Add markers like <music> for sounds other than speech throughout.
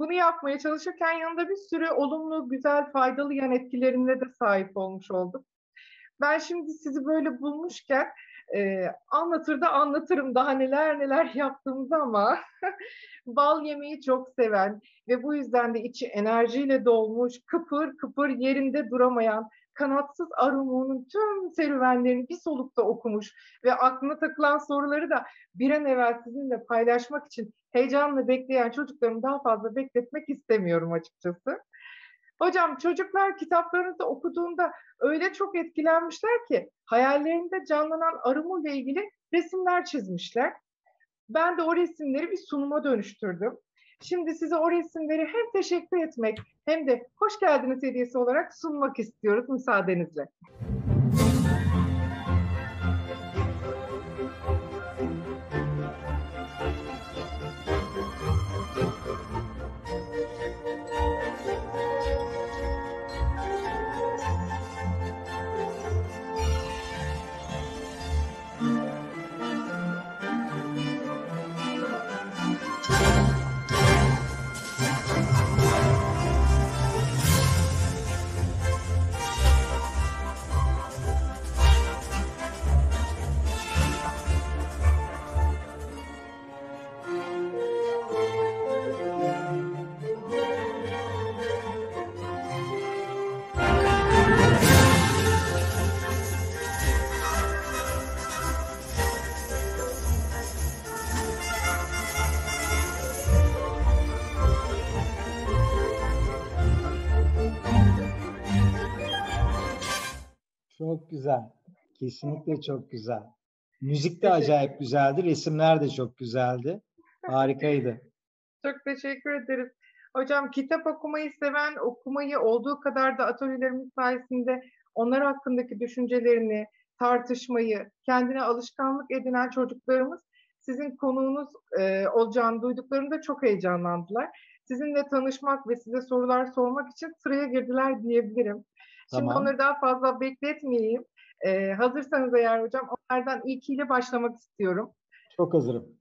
bunu yapmaya çalışırken yanında bir sürü olumlu, güzel, faydalı yan etkilerine de sahip olmuş oldum. Ben şimdi sizi böyle bulmuşken e, anlatır da anlatırım daha neler neler <laughs> yaptığımızı ama <laughs> bal yemeyi çok seven ve bu yüzden de içi enerjiyle dolmuş, kıpır kıpır yerinde duramayan, kanatsız Arumu'nun tüm serüvenlerini bir solukta okumuş ve aklına takılan soruları da bir an evvel sizinle paylaşmak için heyecanla bekleyen çocuklarımı daha fazla bekletmek istemiyorum açıkçası. Hocam çocuklar kitaplarınızı okuduğunda öyle çok etkilenmişler ki hayallerinde canlanan arımı ile ilgili resimler çizmişler. Ben de o resimleri bir sunuma dönüştürdüm. Şimdi size o resimleri hem teşekkür etmek hem de hoş geldiniz hediyesi olarak sunmak istiyoruz müsaadenizle. Güzel. Kesinlikle çok güzel. Müzik de acayip güzeldi. Resimler de çok güzeldi. Harikaydı. Çok teşekkür ederiz. Hocam kitap okumayı seven, okumayı olduğu kadar da atölyelerimiz sayesinde onlar hakkındaki düşüncelerini, tartışmayı, kendine alışkanlık edinen çocuklarımız sizin konuğunuz e, olacağını duyduklarında çok heyecanlandılar. Sizinle tanışmak ve size sorular sormak için sıraya girdiler diyebilirim. Şimdi tamam. onları daha fazla bekletmeyeyim. Ee, hazırsanız eğer hocam onlardan ilkiyle başlamak istiyorum. Çok hazırım.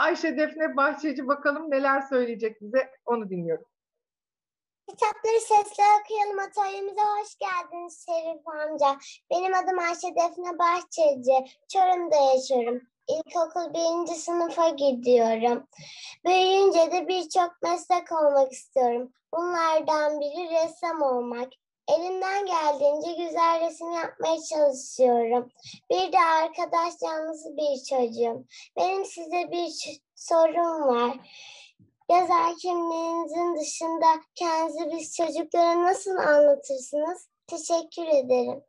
Ayşe Defne Bahçeci bakalım neler söyleyecek bize onu dinliyorum. Kitapları sesle okuyalım atölyemize hoş geldiniz Şerif amca. Benim adım Ayşe Defne Bahçeci. Çorum'da yaşıyorum. İlkokul birinci sınıfa gidiyorum. Büyüyünce de birçok meslek olmak istiyorum. Bunlardan biri ressam olmak. Elimden geldiğince güzel resim yapmaya çalışıyorum. Bir de arkadaş canlısı bir çocuğum. Benim size bir sorum var. Yazar kimliğinizin dışında kendinizi biz çocuklara nasıl anlatırsınız? Teşekkür ederim.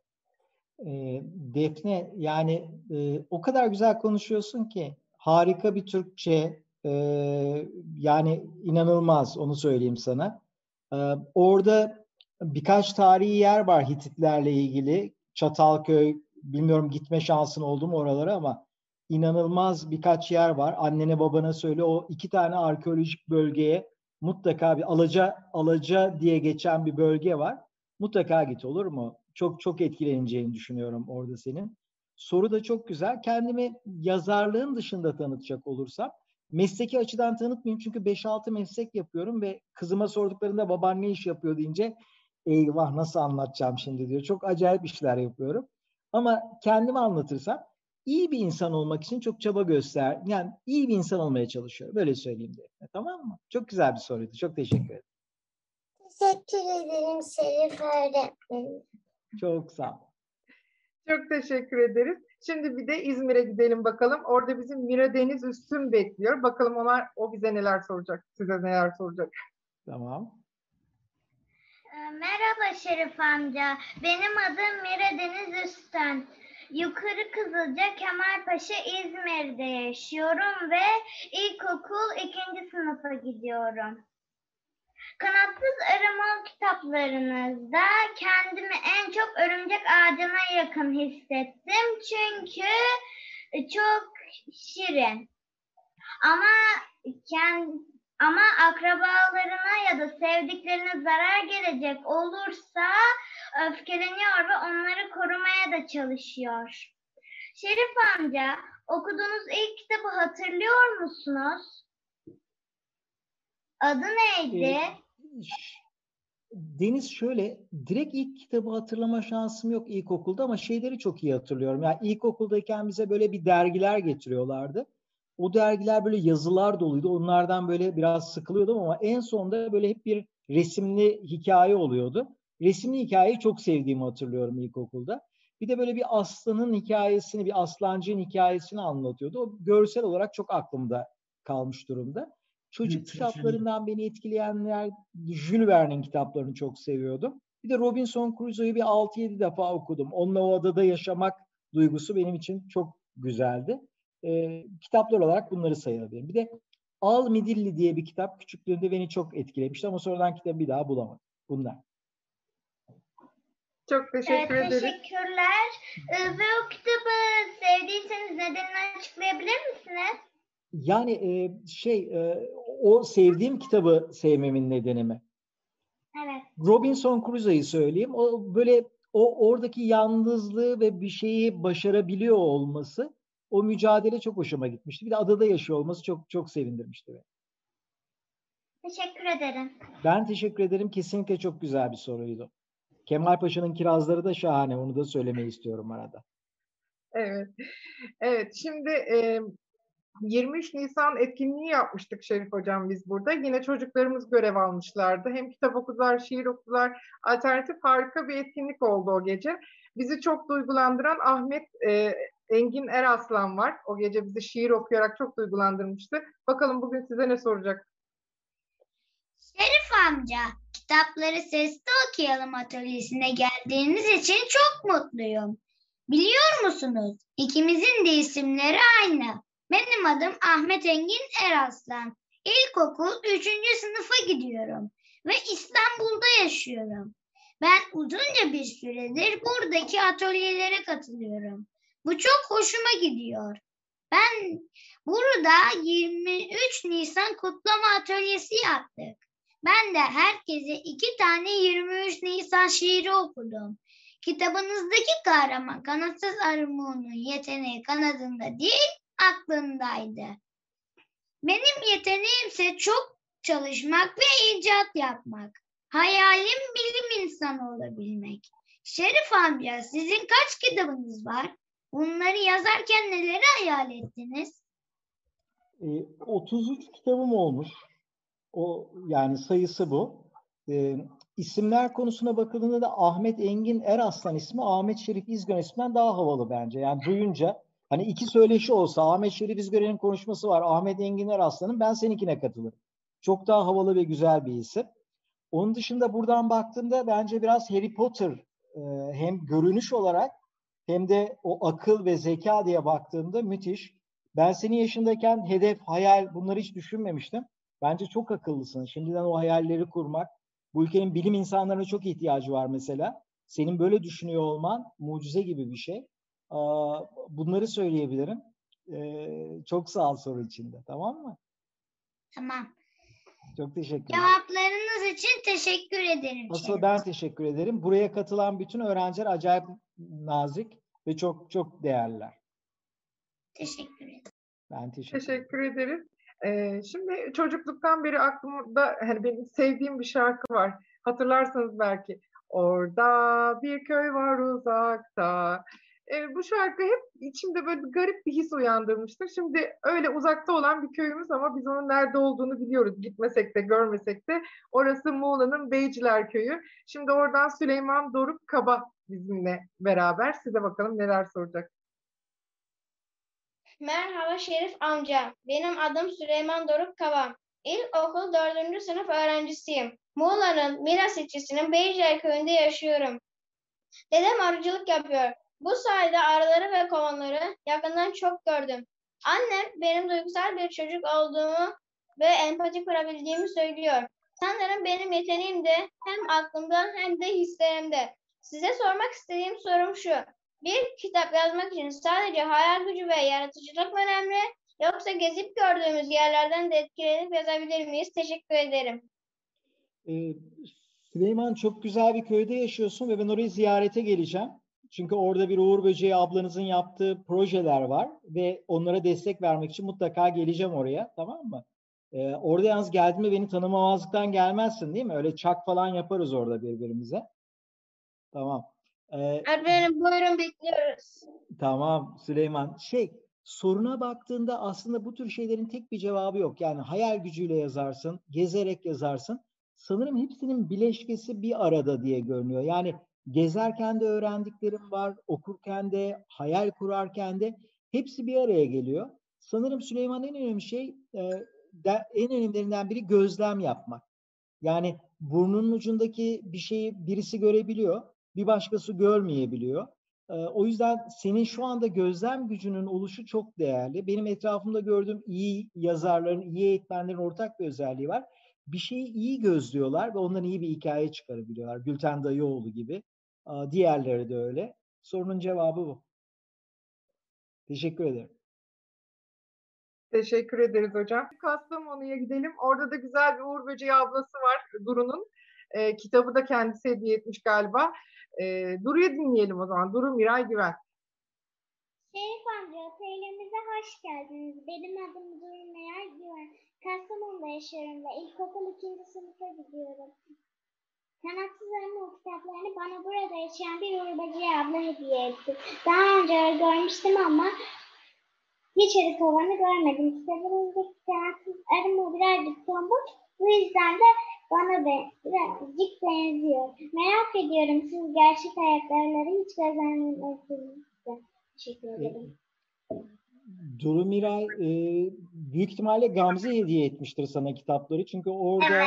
E, Defne yani e, o kadar güzel konuşuyorsun ki harika bir Türkçe e, yani inanılmaz onu söyleyeyim sana. E, orada birkaç tarihi yer var Hititlerle ilgili. Çatalköy, bilmiyorum gitme şansın oldu mu oralara ama inanılmaz birkaç yer var. Annene babana söyle o iki tane arkeolojik bölgeye mutlaka bir alaca alaca diye geçen bir bölge var. Mutlaka git olur mu? Çok çok etkileneceğini düşünüyorum orada senin. Soru da çok güzel. Kendimi yazarlığın dışında tanıtacak olursam mesleki açıdan tanıtmayayım çünkü 5-6 meslek yapıyorum ve kızıma sorduklarında baban ne iş yapıyor deyince eyvah nasıl anlatacağım şimdi diyor. Çok acayip işler yapıyorum. Ama kendimi anlatırsam iyi bir insan olmak için çok çaba göster. Yani iyi bir insan olmaya çalışıyorum. Böyle söyleyeyim diye. Tamam mı? Çok güzel bir soruydu. Çok teşekkür ederim. Teşekkür ederim Şerif öğretmenim. Çok sağ ol. Çok teşekkür ederiz. Şimdi bir de İzmir'e gidelim bakalım. Orada bizim Mira Deniz Üstün bekliyor. Bakalım onlar o bize neler soracak, size neler soracak. Tamam. Merhaba Şerif amca. Benim adım Mira Deniz Üstten. Yukarı Kızılca Kemalpaşa İzmir'de yaşıyorum ve ilkokul ikinci sınıfa gidiyorum. Kanatsız arama kitaplarınızda kendimi en çok örümcek ağacına yakın hissettim. Çünkü çok şirin. Ama kendi ama akrabalarına ya da sevdiklerine zarar gelecek olursa öfkeleniyor ve onları korumaya da çalışıyor. Şerif amca, okuduğunuz ilk kitabı hatırlıyor musunuz? Adı neydi? Ee, Deniz şöyle, direkt ilk kitabı hatırlama şansım yok ilkokulda ama şeyleri çok iyi hatırlıyorum. Yani ilkokuldayken bize böyle bir dergiler getiriyorlardı. O dergiler böyle yazılar doluydu. Onlardan böyle biraz sıkılıyordum ama en sonunda böyle hep bir resimli hikaye oluyordu. Resimli hikayeyi çok sevdiğimi hatırlıyorum ilkokulda. Bir de böyle bir aslanın hikayesini, bir aslancığın hikayesini anlatıyordu. O görsel olarak çok aklımda kalmış durumda. Çocuk Evet, kitaplarından beni etkileyenler Jules Verne'in kitaplarını çok seviyordum. Bir de Robinson Crusoe'yu bir 6-7 defa okudum. Onunla o adada yaşamak duygusu benim için çok güzeldi. Ee, kitaplar olarak bunları sayabilirim. Bir de Al Midilli diye bir kitap küçüklüğünde beni çok etkilemişti ama sonradan kitabı bir daha bulamadım. Bunlar. Çok teşekkür Evet, ederiz. teşekkürler. Ee, ve o kitabı sevdiyseniz nedenini açıklayabilir misiniz? Yani e, şey e, o sevdiğim kitabı sevmemin nedeni mi? Evet. Robinson Crusoe'yu söyleyeyim. O böyle o oradaki yalnızlığı ve bir şeyi başarabiliyor olması, o mücadele çok hoşuma gitmişti. Bir de adada yaşıyor olması çok çok sevindirmişti beni. Teşekkür ederim. Ben teşekkür ederim. Kesinlikle çok güzel bir soruydu. Kemal Paşa'nın kirazları da şahane. Onu da söylemeyi istiyorum arada. Evet. Evet, şimdi e, 23 Nisan etkinliği yapmıştık Şerif Hocam biz burada. Yine çocuklarımız görev almışlardı. Hem kitap okudular, şiir okudular. Alternatif harika bir etkinlik oldu o gece. Bizi çok duygulandıran Ahmet e, Engin Eraslan var. O gece bizi şiir okuyarak çok duygulandırmıştı. Bakalım bugün size ne soracak? Şerif amca, kitapları sesli okuyalım atölyesine geldiğiniz için çok mutluyum. Biliyor musunuz? İkimizin de isimleri aynı. Benim adım Ahmet Engin Eraslan. İlkokul 3. sınıfa gidiyorum ve İstanbul'da yaşıyorum. Ben uzunca bir süredir buradaki atölyelere katılıyorum. Bu çok hoşuma gidiyor. Ben burada 23 Nisan kutlama atölyesi yaptık. Ben de herkese iki tane 23 Nisan şiiri okudum. Kitabınızdaki kahraman kanatsız armuğunun yeteneği kanadında değil aklındaydı. Benim yeteneğimse çok çalışmak ve icat yapmak. Hayalim bilim insanı olabilmek. Şerif amca sizin kaç kitabınız var? Bunları yazarken neleri hayal ettiniz? E, 33 kitabım olmuş. O yani sayısı bu. E, isimler konusuna bakıldığında da Ahmet Engin Eraslan ismi Ahmet Şerif İzgön isminden daha havalı bence. Yani duyunca hani iki söyleşi olsa Ahmet Şerif İzgön'ün konuşması var. Ahmet Engin Eraslan'ın ben seninkine katılırım. Çok daha havalı ve güzel bir isim. Onun dışında buradan baktığımda bence biraz Harry Potter e, hem görünüş olarak hem de o akıl ve zeka diye baktığımda müthiş. Ben senin yaşındayken hedef, hayal bunları hiç düşünmemiştim. Bence çok akıllısın. Şimdiden o hayalleri kurmak. Bu ülkenin bilim insanlarına çok ihtiyacı var mesela. Senin böyle düşünüyor olman mucize gibi bir şey. Bunları söyleyebilirim. Ee, çok sağ ol soru içinde. Tamam mı? Tamam. Çok teşekkür ederim. Cevaplarınız için teşekkür ederim. Asıl ben teşekkür ederim. Buraya katılan bütün öğrenciler acayip nazik ve çok çok değerliler. Teşekkür ederim. Ben teşekkür ederim. Teşekkür ederiz. Ee, şimdi çocukluktan beri aklımda hani benim sevdiğim bir şarkı var. Hatırlarsanız belki. Orada bir köy var uzakta. Ee, bu şarkı hep içimde böyle garip bir his uyandırmıştır. Şimdi öyle uzakta olan bir köyümüz ama biz onun nerede olduğunu biliyoruz. Gitmesek de görmesek de. Orası Muğla'nın Beyciler Köyü. Şimdi oradan Süleyman Doruk Kaba bizimle beraber. Size bakalım neler soracak. Merhaba Şerif amca. Benim adım Süleyman Doruk Kaba. İlkokul 4. sınıf öğrencisiyim. Muğla'nın Milas ilçesinin Beyciler köyünde yaşıyorum. Dedem arıcılık yapıyor. Bu sayede arıları ve kovanları yakından çok gördüm. Annem benim duygusal bir çocuk olduğumu ve empati kurabildiğimi söylüyor. Sanırım benim yeteneğim de hem aklımda hem de hislerimde. Size sormak istediğim sorum şu. Bir kitap yazmak için sadece hayal gücü ve yaratıcılık mı önemli yoksa gezip gördüğümüz yerlerden de etkilenip yazabilir miyiz? Teşekkür ederim. Ee, Süleyman çok güzel bir köyde yaşıyorsun ve ben orayı ziyarete geleceğim. Çünkü orada bir Uğur Böceği ablanızın yaptığı projeler var ve onlara destek vermek için mutlaka geleceğim oraya tamam mı? Ee, orada yalnız geldiğinde beni tanımamazlıktan gelmezsin değil mi? Öyle çak falan yaparız orada birbirimize. Tamam. Ee, Öğretmenim buyurun bekliyoruz. Tamam Süleyman. Şey, soruna baktığında aslında bu tür şeylerin tek bir cevabı yok. Yani hayal gücüyle yazarsın, gezerek yazarsın. Sanırım hepsinin bileşkesi bir arada diye görünüyor. Yani gezerken de öğrendiklerim var, okurken de, hayal kurarken de hepsi bir araya geliyor. Sanırım Süleyman en önemli şey, e, en önemlilerinden biri gözlem yapmak. Yani burnunun ucundaki bir şeyi birisi görebiliyor, bir başkası görmeyebiliyor. Ee, O yüzden senin şu anda gözlem gücünün oluşu çok değerli. Benim etrafımda gördüğüm iyi yazarların, iyi eğitmenlerin ortak bir özelliği var. Bir şeyi iyi gözlüyorlar ve ondan iyi bir hikaye çıkarabiliyorlar. Gülten Dayıoğlu gibi. Diğerleri de öyle. Sorunun cevabı bu. Teşekkür ederim. Teşekkür ederiz hocam. Kastamonu'ya gidelim. Orada da güzel bir Uğur Böceği ablası var Duru'nun. Ee, kitabı da kendisi hediye etmiş galiba. Ee, Duru'yu dinleyelim o zaman. Duru Miray Güven. Şerif amca otelimize hoş geldiniz. Benim adım Duru Meral Güven. Kastamonu'da yaşıyorum ve ilkokul ikinci sınıfa gidiyorum. Kanatsız Armut kitaplarını bana burada yaşayan bir Uğur Böceği abla hediye etti. Daha önce görmüştüm ama hiç arı kovanı görmedim. Kitabınızdaki kanatsız arı birazcık tombul. Bu yüzden de bana be, birazcık benziyor. Merak ediyorum siz gerçek hayatları hiç gözlemlemediniz. Teşekkür ederim. Duru Miray e, büyük ihtimalle Gamze hediye etmiştir sana kitapları. Çünkü orada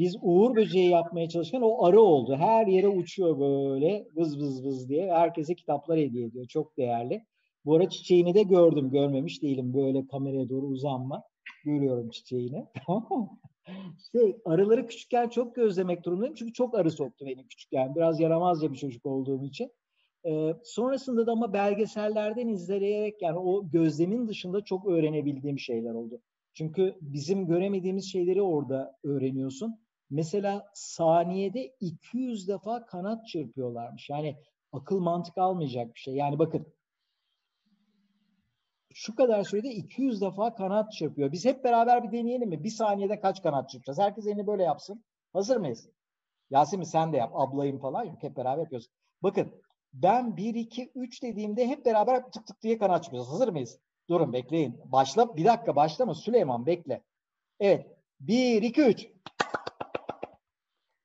biz Uğur Böceği yapmaya çalışırken o arı oldu. Her yere uçuyor böyle vız vız vız diye. Herkese kitaplar hediye ediyor. Çok değerli. Bu ara çiçeğini de gördüm. Görmemiş değilim. Böyle kameraya doğru uzanma. Görüyorum çiçeğini. <laughs> Şey, arıları küçükken çok gözlemek durumundayım. Çünkü çok arı soktu beni küçükken. Biraz yaramazca bir çocuk olduğum için. Ee, sonrasında da ama belgesellerden izleyerek yani o gözlemin dışında çok öğrenebildiğim şeyler oldu. Çünkü bizim göremediğimiz şeyleri orada öğreniyorsun. Mesela saniyede 200 defa kanat çırpıyorlarmış. Yani akıl mantık almayacak bir şey. Yani bakın şu kadar sürede 200 defa kanat çırpıyor. Biz hep beraber bir deneyelim mi? Bir saniyede kaç kanat çırpacağız? Herkes elini böyle yapsın. Hazır mıyız? Yasemin sen de yap. Ablayım falan yok. Hep beraber yapıyoruz. Bakın ben 1, 2, 3 dediğimde hep beraber tık tık diye kanat çırpıyoruz. Hazır mıyız? Durun bekleyin. Başla. Bir dakika başlama. Süleyman bekle. Evet. 1, 2, 3.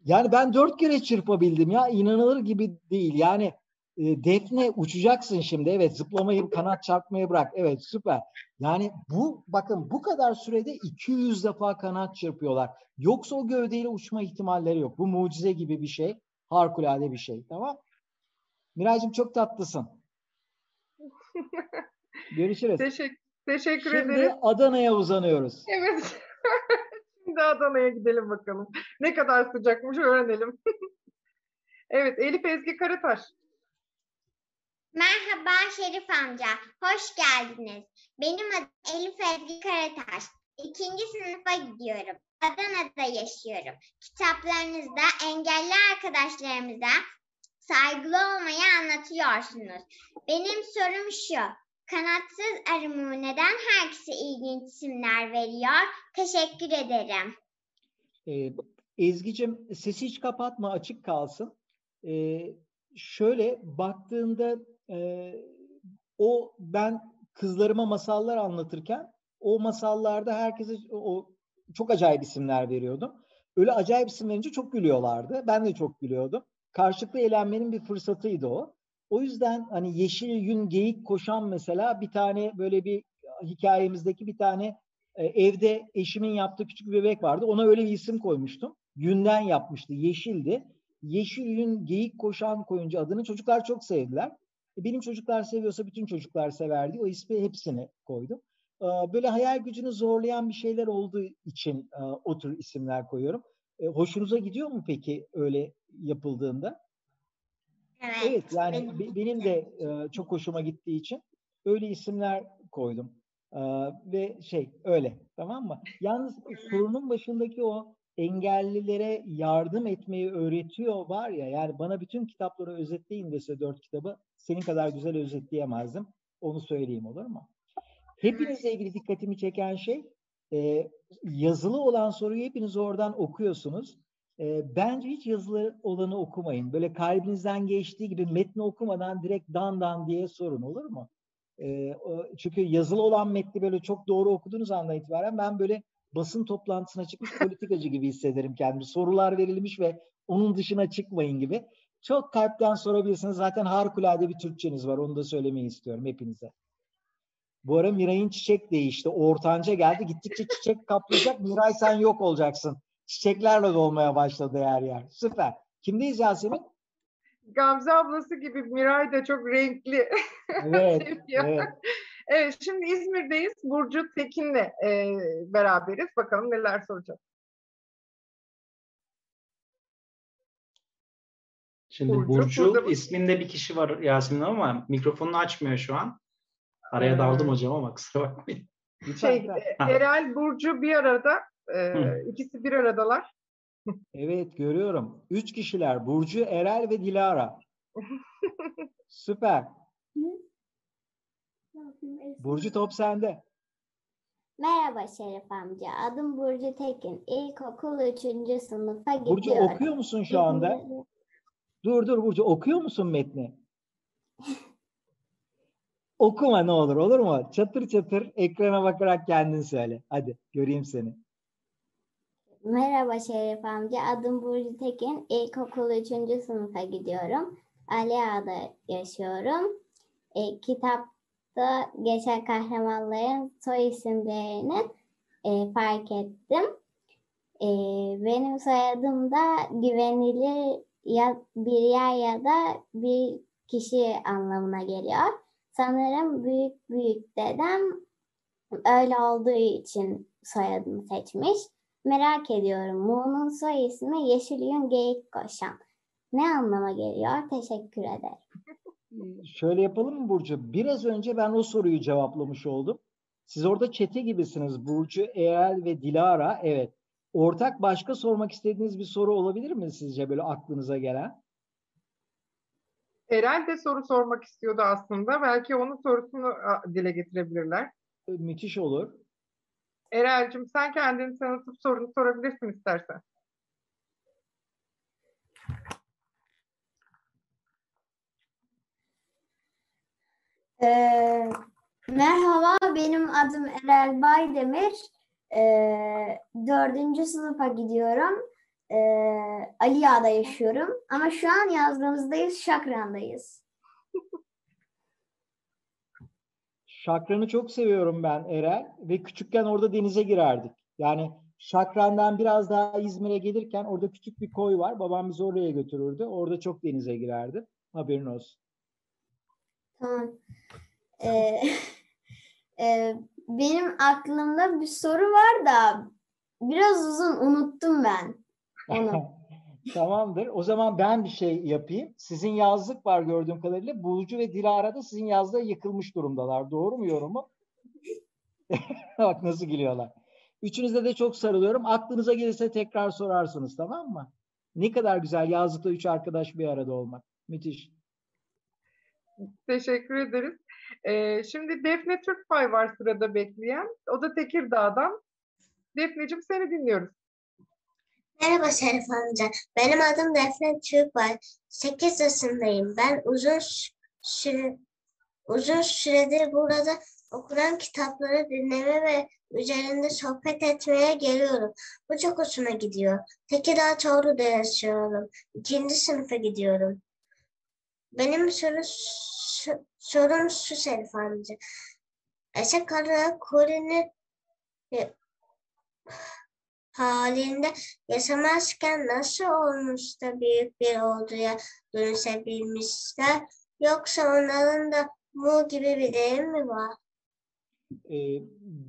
Yani ben dört kere çırpabildim ya. İnanılır gibi değil. Yani e, Defne uçacaksın şimdi. Evet zıplamayı, kanat çarpmayı bırak. Evet süper. Yani bu bakın bu kadar sürede 200 defa kanat çırpıyorlar. Yoksa o gövdeyle uçma ihtimalleri yok. Bu mucize gibi bir şey. Harikulade bir şey. Tamam. Miraycığım çok tatlısın. <laughs> Görüşürüz. Teşekkür, teşekkür Şimdi ederim. Adana'ya uzanıyoruz. Evet. <laughs> Şimdi Adana'ya gidelim bakalım. Ne kadar sıcakmış öğrenelim. <laughs> evet Elif Ezgi Karataş. Merhaba Şerif amca, hoş geldiniz. Benim adım Elif Ezgi Karataş. İkinci sınıfa gidiyorum. Adana'da yaşıyorum. Kitaplarınızda engelli arkadaşlarımıza saygılı olmayı anlatıyorsunuz. Benim sorum şu. Kanatsız arımı neden herkese ilginç isimler veriyor? Teşekkür ederim. Ee, Ezgi'cim sesi hiç kapatma açık kalsın. Ee, şöyle baktığında e, o ben kızlarıma masallar anlatırken o masallarda herkese o çok acayip isimler veriyordum. Öyle acayip isim verince çok gülüyorlardı. Ben de çok gülüyordum. Karşılıklı eğlenmenin bir fırsatıydı o. O yüzden hani yeşil yün geyik koşan mesela bir tane böyle bir hikayemizdeki bir tane e, evde eşimin yaptığı küçük bir bebek vardı. Ona öyle bir isim koymuştum. Yünden yapmıştı. Yeşildi. Yeşil yün geyik koşan koyunca adını çocuklar çok sevdiler. E, benim çocuklar seviyorsa bütün çocuklar severdi. O ismi hepsini koydum. E, böyle hayal gücünü zorlayan bir şeyler olduğu için e, o tür isimler koyuyorum. Hoşunuza gidiyor mu peki öyle yapıldığında? Evet. Evet yani benim be- benim de e, çok hoşuma gittiği için öyle isimler koydum. E, ve şey öyle tamam mı? Yalnız sorunun başındaki o engellilere yardım etmeyi öğretiyor var ya yani bana bütün kitapları özetleyin dese dört kitabı senin kadar güzel özetleyemezdim. Onu söyleyeyim olur mu? Hepinizle ilgili dikkatimi çeken şey E, yazılı olan soruyu hepiniz oradan okuyorsunuz. E, bence hiç yazılı olanı okumayın. Böyle kalbinizden geçtiği gibi metni okumadan direkt dan dan diye sorun olur mu? E, o, çünkü yazılı olan metni böyle çok doğru okuduğunuz andan itibaren ben böyle basın toplantısına çıkmış politikacı gibi hissederim kendimi. Sorular verilmiş ve onun dışına çıkmayın gibi. Çok kalpten sorabilirsiniz. Zaten harikulade bir Türkçeniz var. Onu da söylemeyi istiyorum hepinize. Bu ara Miray'ın çiçek değişti. Ortanca geldi. Gittikçe çiçek kaplayacak. Miray sen yok olacaksın. Çiçeklerle dolmaya başladı her yer. Süper. Kimdeyiz Yasemin? Gamze ablası gibi Miray da çok renkli. <laughs> Evet. evet. Evet, şimdi İzmir'deyiz. Burcu Tekin'le e, beraberiz. Bakalım neler soracak. Şimdi Burcu, Burcu, burada isminde bir kişi var Yasemin ama mikrofonunu açmıyor şu an. Araya daldım hocam ama kusura bakmayın. Lütfen, Şey, e. Erel, Burcu bir arada. E, Hı. ikisi bir aradalar. Evet görüyorum. Üç kişiler. Burcu, Erel ve Dilara. <laughs> Süper. Burcu top sende. Merhaba Şerif amca. Adım Burcu Tekin. İlkokul 3. sınıfa Burcu gidiyorum. okuyor musun şu anda? <laughs> Dur dur Burcu okuyor musun metni? Okuma ne olur olur mu? Çatır çatır ekrana bakarak kendin söyle. Hadi göreyim seni. Merhaba Şerif amca. Adım Burcu Tekin. İlkokul 3. sınıfa gidiyorum. Ali Ağa'da yaşıyorum. E, kitapta geçen kahramanların soy isimlerini e, fark ettim. E, benim soyadım da güvenilir ya bir yer ya da bir kişi anlamına geliyor. Sanırım büyük büyük dedem öyle olduğu için soyadımı seçmiş. Merak ediyorum. Muğ'un soy ismi Yeşilyün Geyik Koşan. Ne anlama geliyor? Teşekkür ederim. Şöyle yapalım mı Burcu? Biraz önce ben o soruyu cevaplamış oldum. Siz orada çete gibisiniz. Burcu, Erel ve Dilara. Evet. Ortak başka sormak istediğiniz bir soru olabilir mi sizce böyle aklınıza gelen? Erel de soru sormak istiyordu aslında. Belki onun sorusunu dile getirebilirler. Ee, Müthiş olur. Erel'cim sen kendini tanıtıp sorunu sorabilirsin istersen. Ee, merhaba, benim adım Erel Baydemir. Ee, dördüncü sınıfa gidiyorum. Ee, Aliya'da yaşıyorum. Ama şu an yazdığımızdayız, Şakran'dayız. Şakran'ı çok seviyorum ben Erel ve küçükken orada denize girerdik. Yani Şakran'dan biraz daha İzmir'e gelirken orada küçük bir koy var. Babam bizi oraya götürürdü. Orada çok denize girerdi. Haberin olsun. Tamam. Ee, <laughs> e, benim aklımda bir soru var da biraz uzun unuttum ben onu. <laughs> Tamamdır. O zaman ben bir şey yapayım. Sizin yazlık var gördüğüm kadarıyla. Burcu ve Dilara da sizin yazlığa yıkılmış durumdalar. Doğru mu yorumu? <laughs> Bak nasıl gülüyorlar. Üçünüze de çok sarılıyorum. Aklınıza gelirse tekrar sorarsınız tamam mı? Ne kadar güzel yazlıkta üç arkadaş bir arada olmak. Müthiş. Teşekkür ederiz. Ee, şimdi Defne Türkbay var sırada bekleyen. O da Tekirdağ'dan. Defneciğim seni dinliyoruz. Merhaba Şerif amca. Benim adım Defne Türkbay. 8 yaşındayım. Ben uzun süre uzun süredir burada okunan kitapları dinleme ve üzerinde sohbet etmeye geliyorum. Bu çok hoşuma gidiyor. Tekirdağ Çorlu'da yaşıyorum. İkinci sınıfa gidiyorum. Benim soru, so- sorum şu Şerif amca. Eşek koloni e, halinde yaşamazken nasıl olmuş da büyük bir orduya dönüşebilmişler? Yoksa onların da Mu gibi bir deyim mi var? E,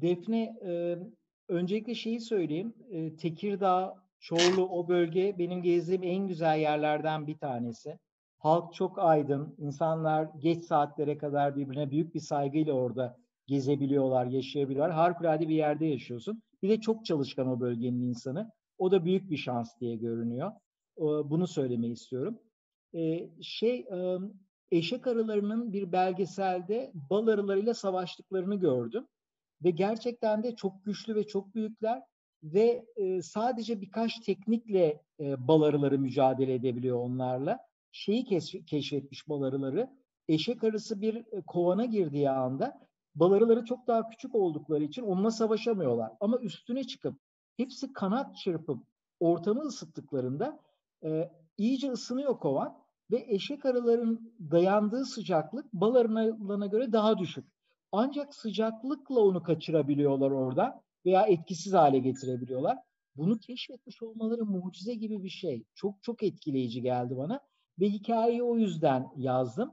Defne, e, öncelikle şeyi söyleyeyim. E, Tekirdağ, Çorlu o bölge benim gezdiğim en güzel yerlerden bir tanesi. Halk çok aydın. İnsanlar geç saatlere kadar birbirine büyük bir saygıyla orada gezebiliyorlar, yaşayabiliyorlar. Harikulade bir yerde yaşıyorsun. Bir de çok çalışkan o bölgenin insanı. O da büyük bir şans diye görünüyor. E, Bunu söylemeyi istiyorum. E, şey, e, eşek arılarının bir belgeselde bal arılarıyla savaştıklarını gördüm. ve gerçekten de çok güçlü ve çok büyükler ve e, sadece birkaç teknikle e, bal arıları mücadele edebiliyor onlarla. Şeyi keşf- keşfetmiş bal arıları, eşek arısı bir e, kovana girdiği anda bal arıları çok daha küçük oldukları için onunla savaşamıyorlar. Ama üstüne çıkıp hepsi kanat çırpıp ortamı ısıttıklarında e, iyice ısınıyor kovan ve eşek arıların dayandığı sıcaklık bal göre daha düşük. Ancak sıcaklıkla onu kaçırabiliyorlar orada veya etkisiz hale getirebiliyorlar. Bunu keşfetmiş olmaları mucize gibi bir şey. Çok çok etkileyici geldi bana ve hikayeyi o yüzden yazdım.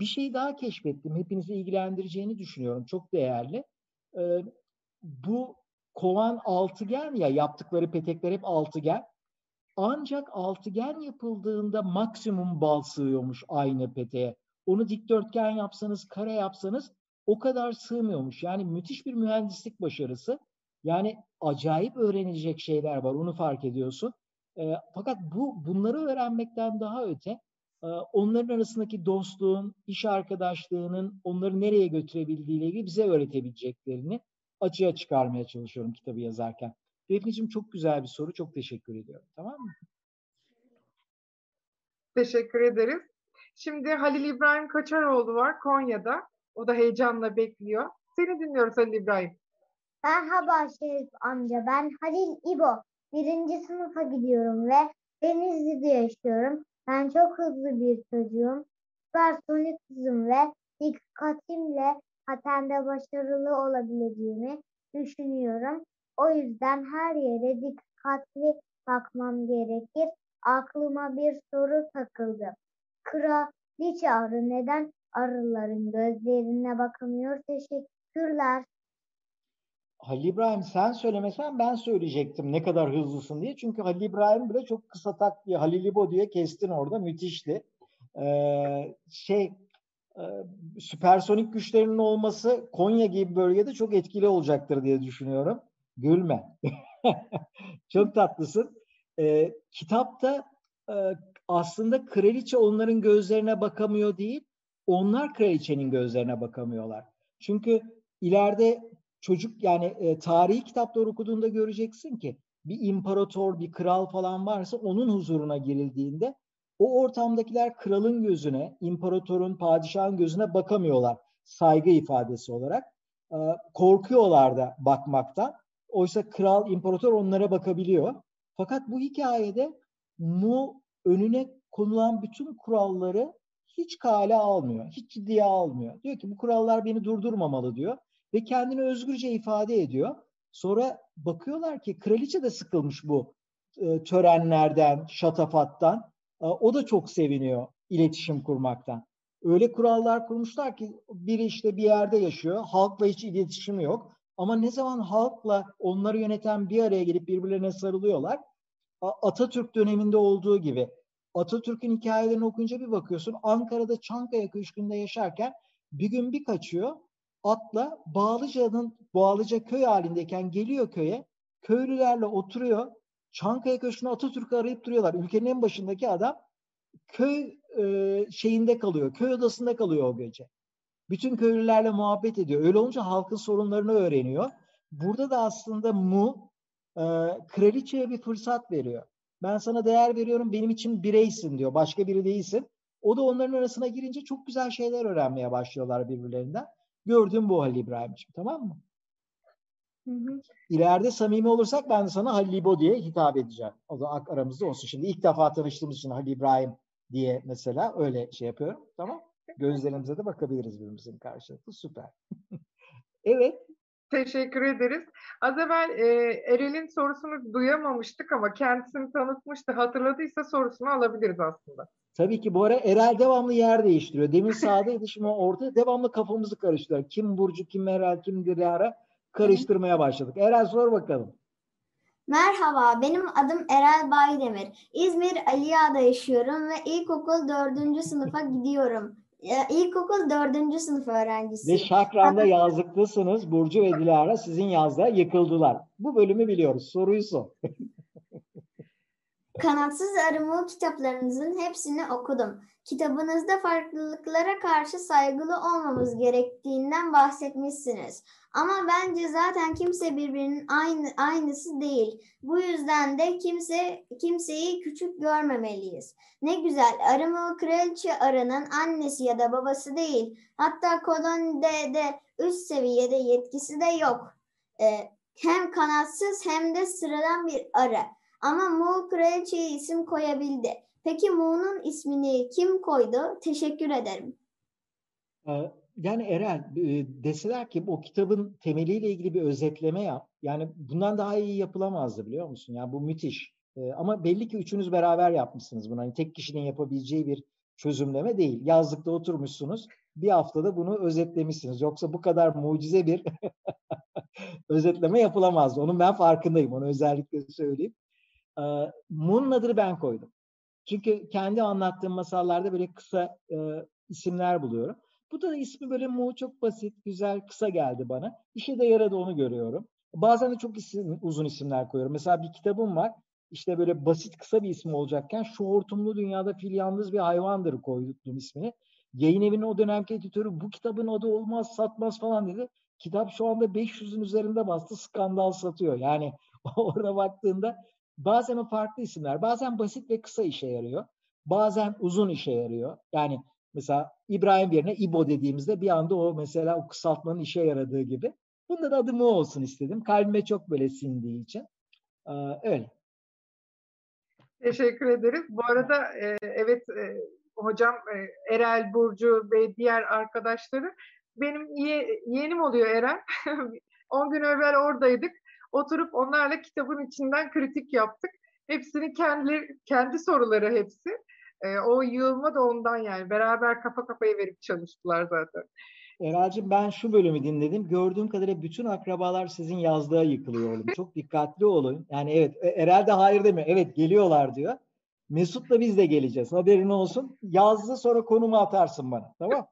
Bir şey daha keşfettim. Hepinizi ilgilendireceğini düşünüyorum. Çok değerli. Bu kovan altıgen ya yaptıkları petekler hep altıgen. Ancak altıgen yapıldığında maksimum bal sığıyormuş aynı peteğe. Onu dikdörtgen yapsanız, kare yapsanız o kadar sığmıyormuş. Yani müthiş bir mühendislik başarısı. Yani acayip öğrenilecek şeyler var. Onu fark ediyorsun. Ee, fakat bu bunları öğrenmekten daha öte e, onların arasındaki dostluğun, iş arkadaşlığının onları nereye götürebildiğiyle ilgili bize öğretebileceklerini açığa çıkarmaya çalışıyorum kitabı yazarken. Defneciğim çok güzel bir soru. Çok teşekkür ediyorum. Tamam mı? Teşekkür ederiz. Şimdi Halil İbrahim Kaçaroğlu var Konya'da. O da heyecanla bekliyor. Seni dinliyoruz Halil İbrahim. Merhaba Şerif amca. Ben Halil İbo. Birinci sınıfa gidiyorum ve Denizli'de yaşıyorum. Ben çok hızlı bir çocuğum. Süpersonik hızım ve dikkatimle patende başarılı olabileceğimi düşünüyorum. O yüzden her yere dikkatli bakmam gerekir. Aklıma bir soru takıldı. Kraliçe arı neden arıların gözlerine bakamıyor? Teşekkürler. Halil İbrahim sen söylemesen ben söyleyecektim ne kadar hızlısın diye. Çünkü Halil İbrahim bile çok kısa tak diye Halil İbo diye kestin orada müthişti. Ee, şey e, süpersonik güçlerinin olması Konya gibi bölgede çok etkili olacaktır diye düşünüyorum. Gülme. <laughs> çok tatlısın. Ee, kitapta e, aslında kraliçe onların gözlerine bakamıyor değil, onlar kraliçenin gözlerine bakamıyorlar. Çünkü ileride çocuk yani e, tarihi kitapları okuduğunda göreceksin ki bir imparator, bir kral falan varsa onun huzuruna girildiğinde o ortamdakiler kralın gözüne, imparatorun, padişahın gözüne bakamıyorlar saygı ifadesi olarak. E, korkuyorlar da bakmaktan. Oysa kral, imparator onlara bakabiliyor. Fakat bu hikayede Mu önüne konulan bütün kuralları hiç kale almıyor, hiç ciddiye almıyor. Diyor ki bu kurallar beni durdurmamalı diyor ve kendini özgürce ifade ediyor. Sonra bakıyorlar ki kraliçe de sıkılmış bu e, törenlerden, şatafattan. E, o da çok seviniyor iletişim kurmaktan. Öyle kurallar kurmuşlar ki biri işte bir yerde yaşıyor, halkla hiç iletişimi yok. Ama ne zaman halkla onları yöneten bir araya gelip birbirlerine sarılıyorlar, Atatürk döneminde olduğu gibi Atatürk'ün hikayelerini okuyunca bir bakıyorsun Ankara'da Çankaya Köşkü'nde yaşarken bir gün bir kaçıyor atla Bağlıca'nın Bağlıca köy halindeyken geliyor köye köylülerle oturuyor Çankaya Köşkü'nde Atatürk'ü arayıp duruyorlar. Ülkenin en başındaki adam köy e, şeyinde kalıyor. Köy odasında kalıyor o gece. Bütün köylülerle muhabbet ediyor. Öyle olunca halkın sorunlarını öğreniyor. Burada da aslında Mu e, kraliçeye bir fırsat veriyor. Ben sana değer veriyorum, benim için bireysin diyor. Başka biri değilsin. O da onların arasına girince çok güzel şeyler öğrenmeye başlıyorlar birbirlerinden. Gördüğüm bu Halil İbrahim'ciğim tamam mı? Hı hı. İleride samimi olursak ben de sana Halil İbo diye hitap edeceğim. O da aramızda olsun. Şimdi ilk defa tanıştığımız için Halil İbrahim diye mesela öyle şey yapıyorum. Tamam. Gözlerimize de bakabiliriz birbirimizin karşılıklı. Süper. <laughs> evet. Teşekkür ederiz. Az evvel e, Erel'in sorusunu duyamamıştık ama kendisini tanıtmıştı. Hatırladıysa sorusunu alabiliriz aslında. Tabii ki bu ara Erel devamlı yer değiştiriyor. Demin sağdaydı şimdi orada devamlı kafamızı karıştırıyor. Kim Burcu, kim Erel, kim Dilara karıştırmaya başladık. Erel sor bakalım. Merhaba, benim adım Erel Baydemir. İzmir Aliya'da yaşıyorum ve ilkokul dördüncü sınıfa <laughs> gidiyorum. Ee, İlkokul dördüncü sınıf Ve öğrencisiyim. Şakran'da yazlıklısınız. Burcu ve Dilara sizin yazda yıkıldılar. Bu bölümü biliyoruz. Soruyu sor. <laughs> Kanatsız Arımı kitaplarınızın hepsini okudum. Kitabınızda farklılıklara karşı saygılı olmamız gerektiğinden bahsetmişsiniz. Ama bence zaten kimse birbirinin aynı aynısı değil. Bu yüzden de kimse kimseyi küçük görmemeliyiz. Ne güzel arımı kraliçe arının annesi ya da babası değil. Hatta kolonide de üst seviyede yetkisi de yok. Ee, hem kanatsız hem de sıradan bir arı. Ama Mu kraliçeye isim koyabildi. Peki Mu'nun ismini kim koydu? Teşekkür ederim. Ee, Yani Eren e, deseler ki o kitabın temeliyle ilgili bir özetleme yap. Yani bundan daha iyi yapılamazdı biliyor musun? Yani bu müthiş. Ee, Ama belli ki üçünüz beraber yapmışsınız bunu. Hani tek kişinin yapabileceği bir çözümleme değil. Yazlıkta oturmuşsunuz. Bir haftada bunu özetlemişsiniz. Yoksa bu kadar mucize bir <laughs> özetleme yapılamazdı. Onun ben farkındayım. Onu özellikle söyleyeyim. Moon'un adını ben koydum. Çünkü kendi anlattığım masallarda böyle kısa e, isimler buluyorum. Bu da ismi böyle Mu çok basit, güzel, kısa geldi bana. İşe de yaradı onu görüyorum. Bazen de çok isim, uzun isimler koyuyorum. Mesela bir kitabım var. İşte böyle basit kısa bir isim olacakken şu hortumlu dünyada fil yalnız bir hayvandır koydum ismini. Yayın evinin o dönemki editörü bu kitabın adı olmaz satmaz falan dedi. Kitap şu anda 500'ün üzerinde bastı skandal satıyor. Yani <laughs> orada baktığında bazen o farklı isimler bazen basit ve kısa işe yarıyor. Bazen uzun işe yarıyor. Yani mesela İbrahim yerine İbo dediğimizde bir anda o mesela o kısaltmanın işe yaradığı gibi. Bunda da adı Mu olsun istedim. Kalbime çok böyle sindiği için. Ee, öyle. Teşekkür ederiz. Bu arada e, evet e, hocam e, Erel, Burcu ve diğer arkadaşları benim ye, yeğenim oluyor Eren. <laughs> 10 gün evvel oradaydık. Oturup onlarla kitabın içinden kritik yaptık. Hepsini kendi kendi soruları hepsi. E, o yığılma da ondan yani. Beraber kafa kafaya verip çalıştılar zaten. Eracığım ben şu bölümü dinledim. Gördüğüm kadarıyla bütün akrabalar sizin yazlığa yıkılıyor oğlum. Çok dikkatli olun. Yani evet e, Erel de hayır demiyor. Evet geliyorlar diyor. Mesut'la biz de geleceğiz. Haberin olsun. Yazdı sonra konumu atarsın bana. Tamam?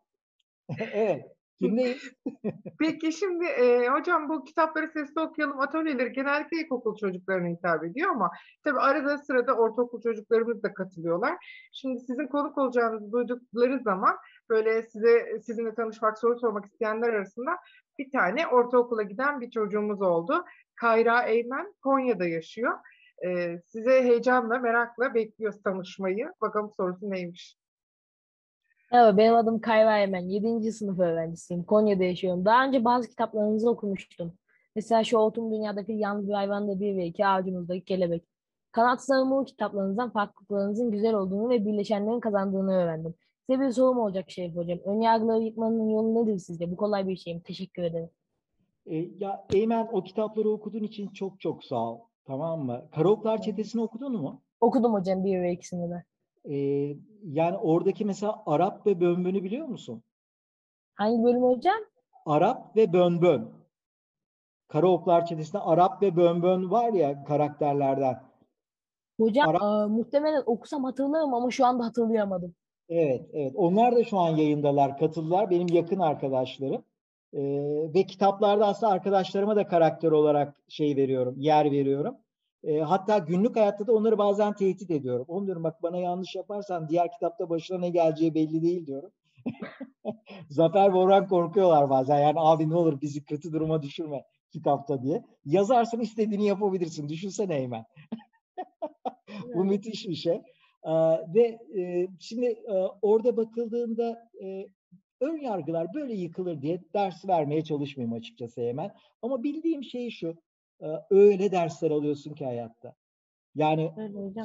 <laughs> evet. Kimdeyiz? <laughs> Peki şimdi e, hocam bu kitapları sesli okuyalım atölyeleri genellikle ilkokul çocuklarına hitap ediyor ama tabii arada sırada ortaokul çocuklarımız da katılıyorlar. Şimdi sizin konuk olacağınızı duydukları zaman böyle size sizinle tanışmak, soru sormak isteyenler arasında bir tane ortaokula giden bir çocuğumuz oldu. Kayra Eymen Konya'da yaşıyor. E, size heyecanla, merakla bekliyoruz tanışmayı. Bakalım sorusu neymiş? Merhaba, benim adım Kayra Emen. 7. sınıf öğrencisiyim. Konya'da yaşıyorum. Daha önce bazı kitaplarınızı okumuştum. Mesela şu Otum Dünya'daki Yalnız Bir Hayvanda Bir ve İki Ağacımızdaki Kelebek. Kanatsız Arımı kitaplarınızdan farklılıklarınızın güzel olduğunu ve birleşenlerin kazandığını öğrendim. Size bir sorum olacak Şerif Hocam. Önyargıları yıkmanın yolu nedir sizce? Bu kolay bir şey mi? Teşekkür ederim. E, ya Eymen o kitapları okuduğun için çok çok sağ ol. Tamam mı? Karaoklar Çetesi'ni okudun mu? Okudum hocam bir ve ikisini de. E, yani oradaki mesela Arap ve Bönbön'ü biliyor musun? Hangi bölüm hocam? Arap ve Bönbön. Karaoklar Çetesi'nde Arap ve Bönbön var ya karakterlerden. Hocam Ara- e, muhtemelen okusam hatırlarım ama şu anda hatırlayamadım. Evet, evet. Onlar da şu an yayındalar, katıldılar. Benim yakın arkadaşlarım. Ee, ve kitaplarda aslında arkadaşlarıma da karakter olarak şey veriyorum, yer veriyorum. Ee, hatta günlük hayatta da onları bazen tehdit ediyorum. Onu diyorum bak bana yanlış yaparsan diğer kitapta başına ne geleceği belli değil diyorum. <laughs> Zafer ve Orhan korkuyorlar bazen. Yani abi ne olur bizi kötü duruma düşürme kitapta diye. Yazarsın istediğini yapabilirsin. Düşünsene Eymen. <laughs> Bu müthiş bir şey. Ee, ve e, şimdi e, orada bakıldığında e, ön yargılar böyle yıkılır diye ders vermeye çalışmayayım açıkçası hemen. Ama bildiğim şey şu. Öyle dersler alıyorsun ki hayatta. Yani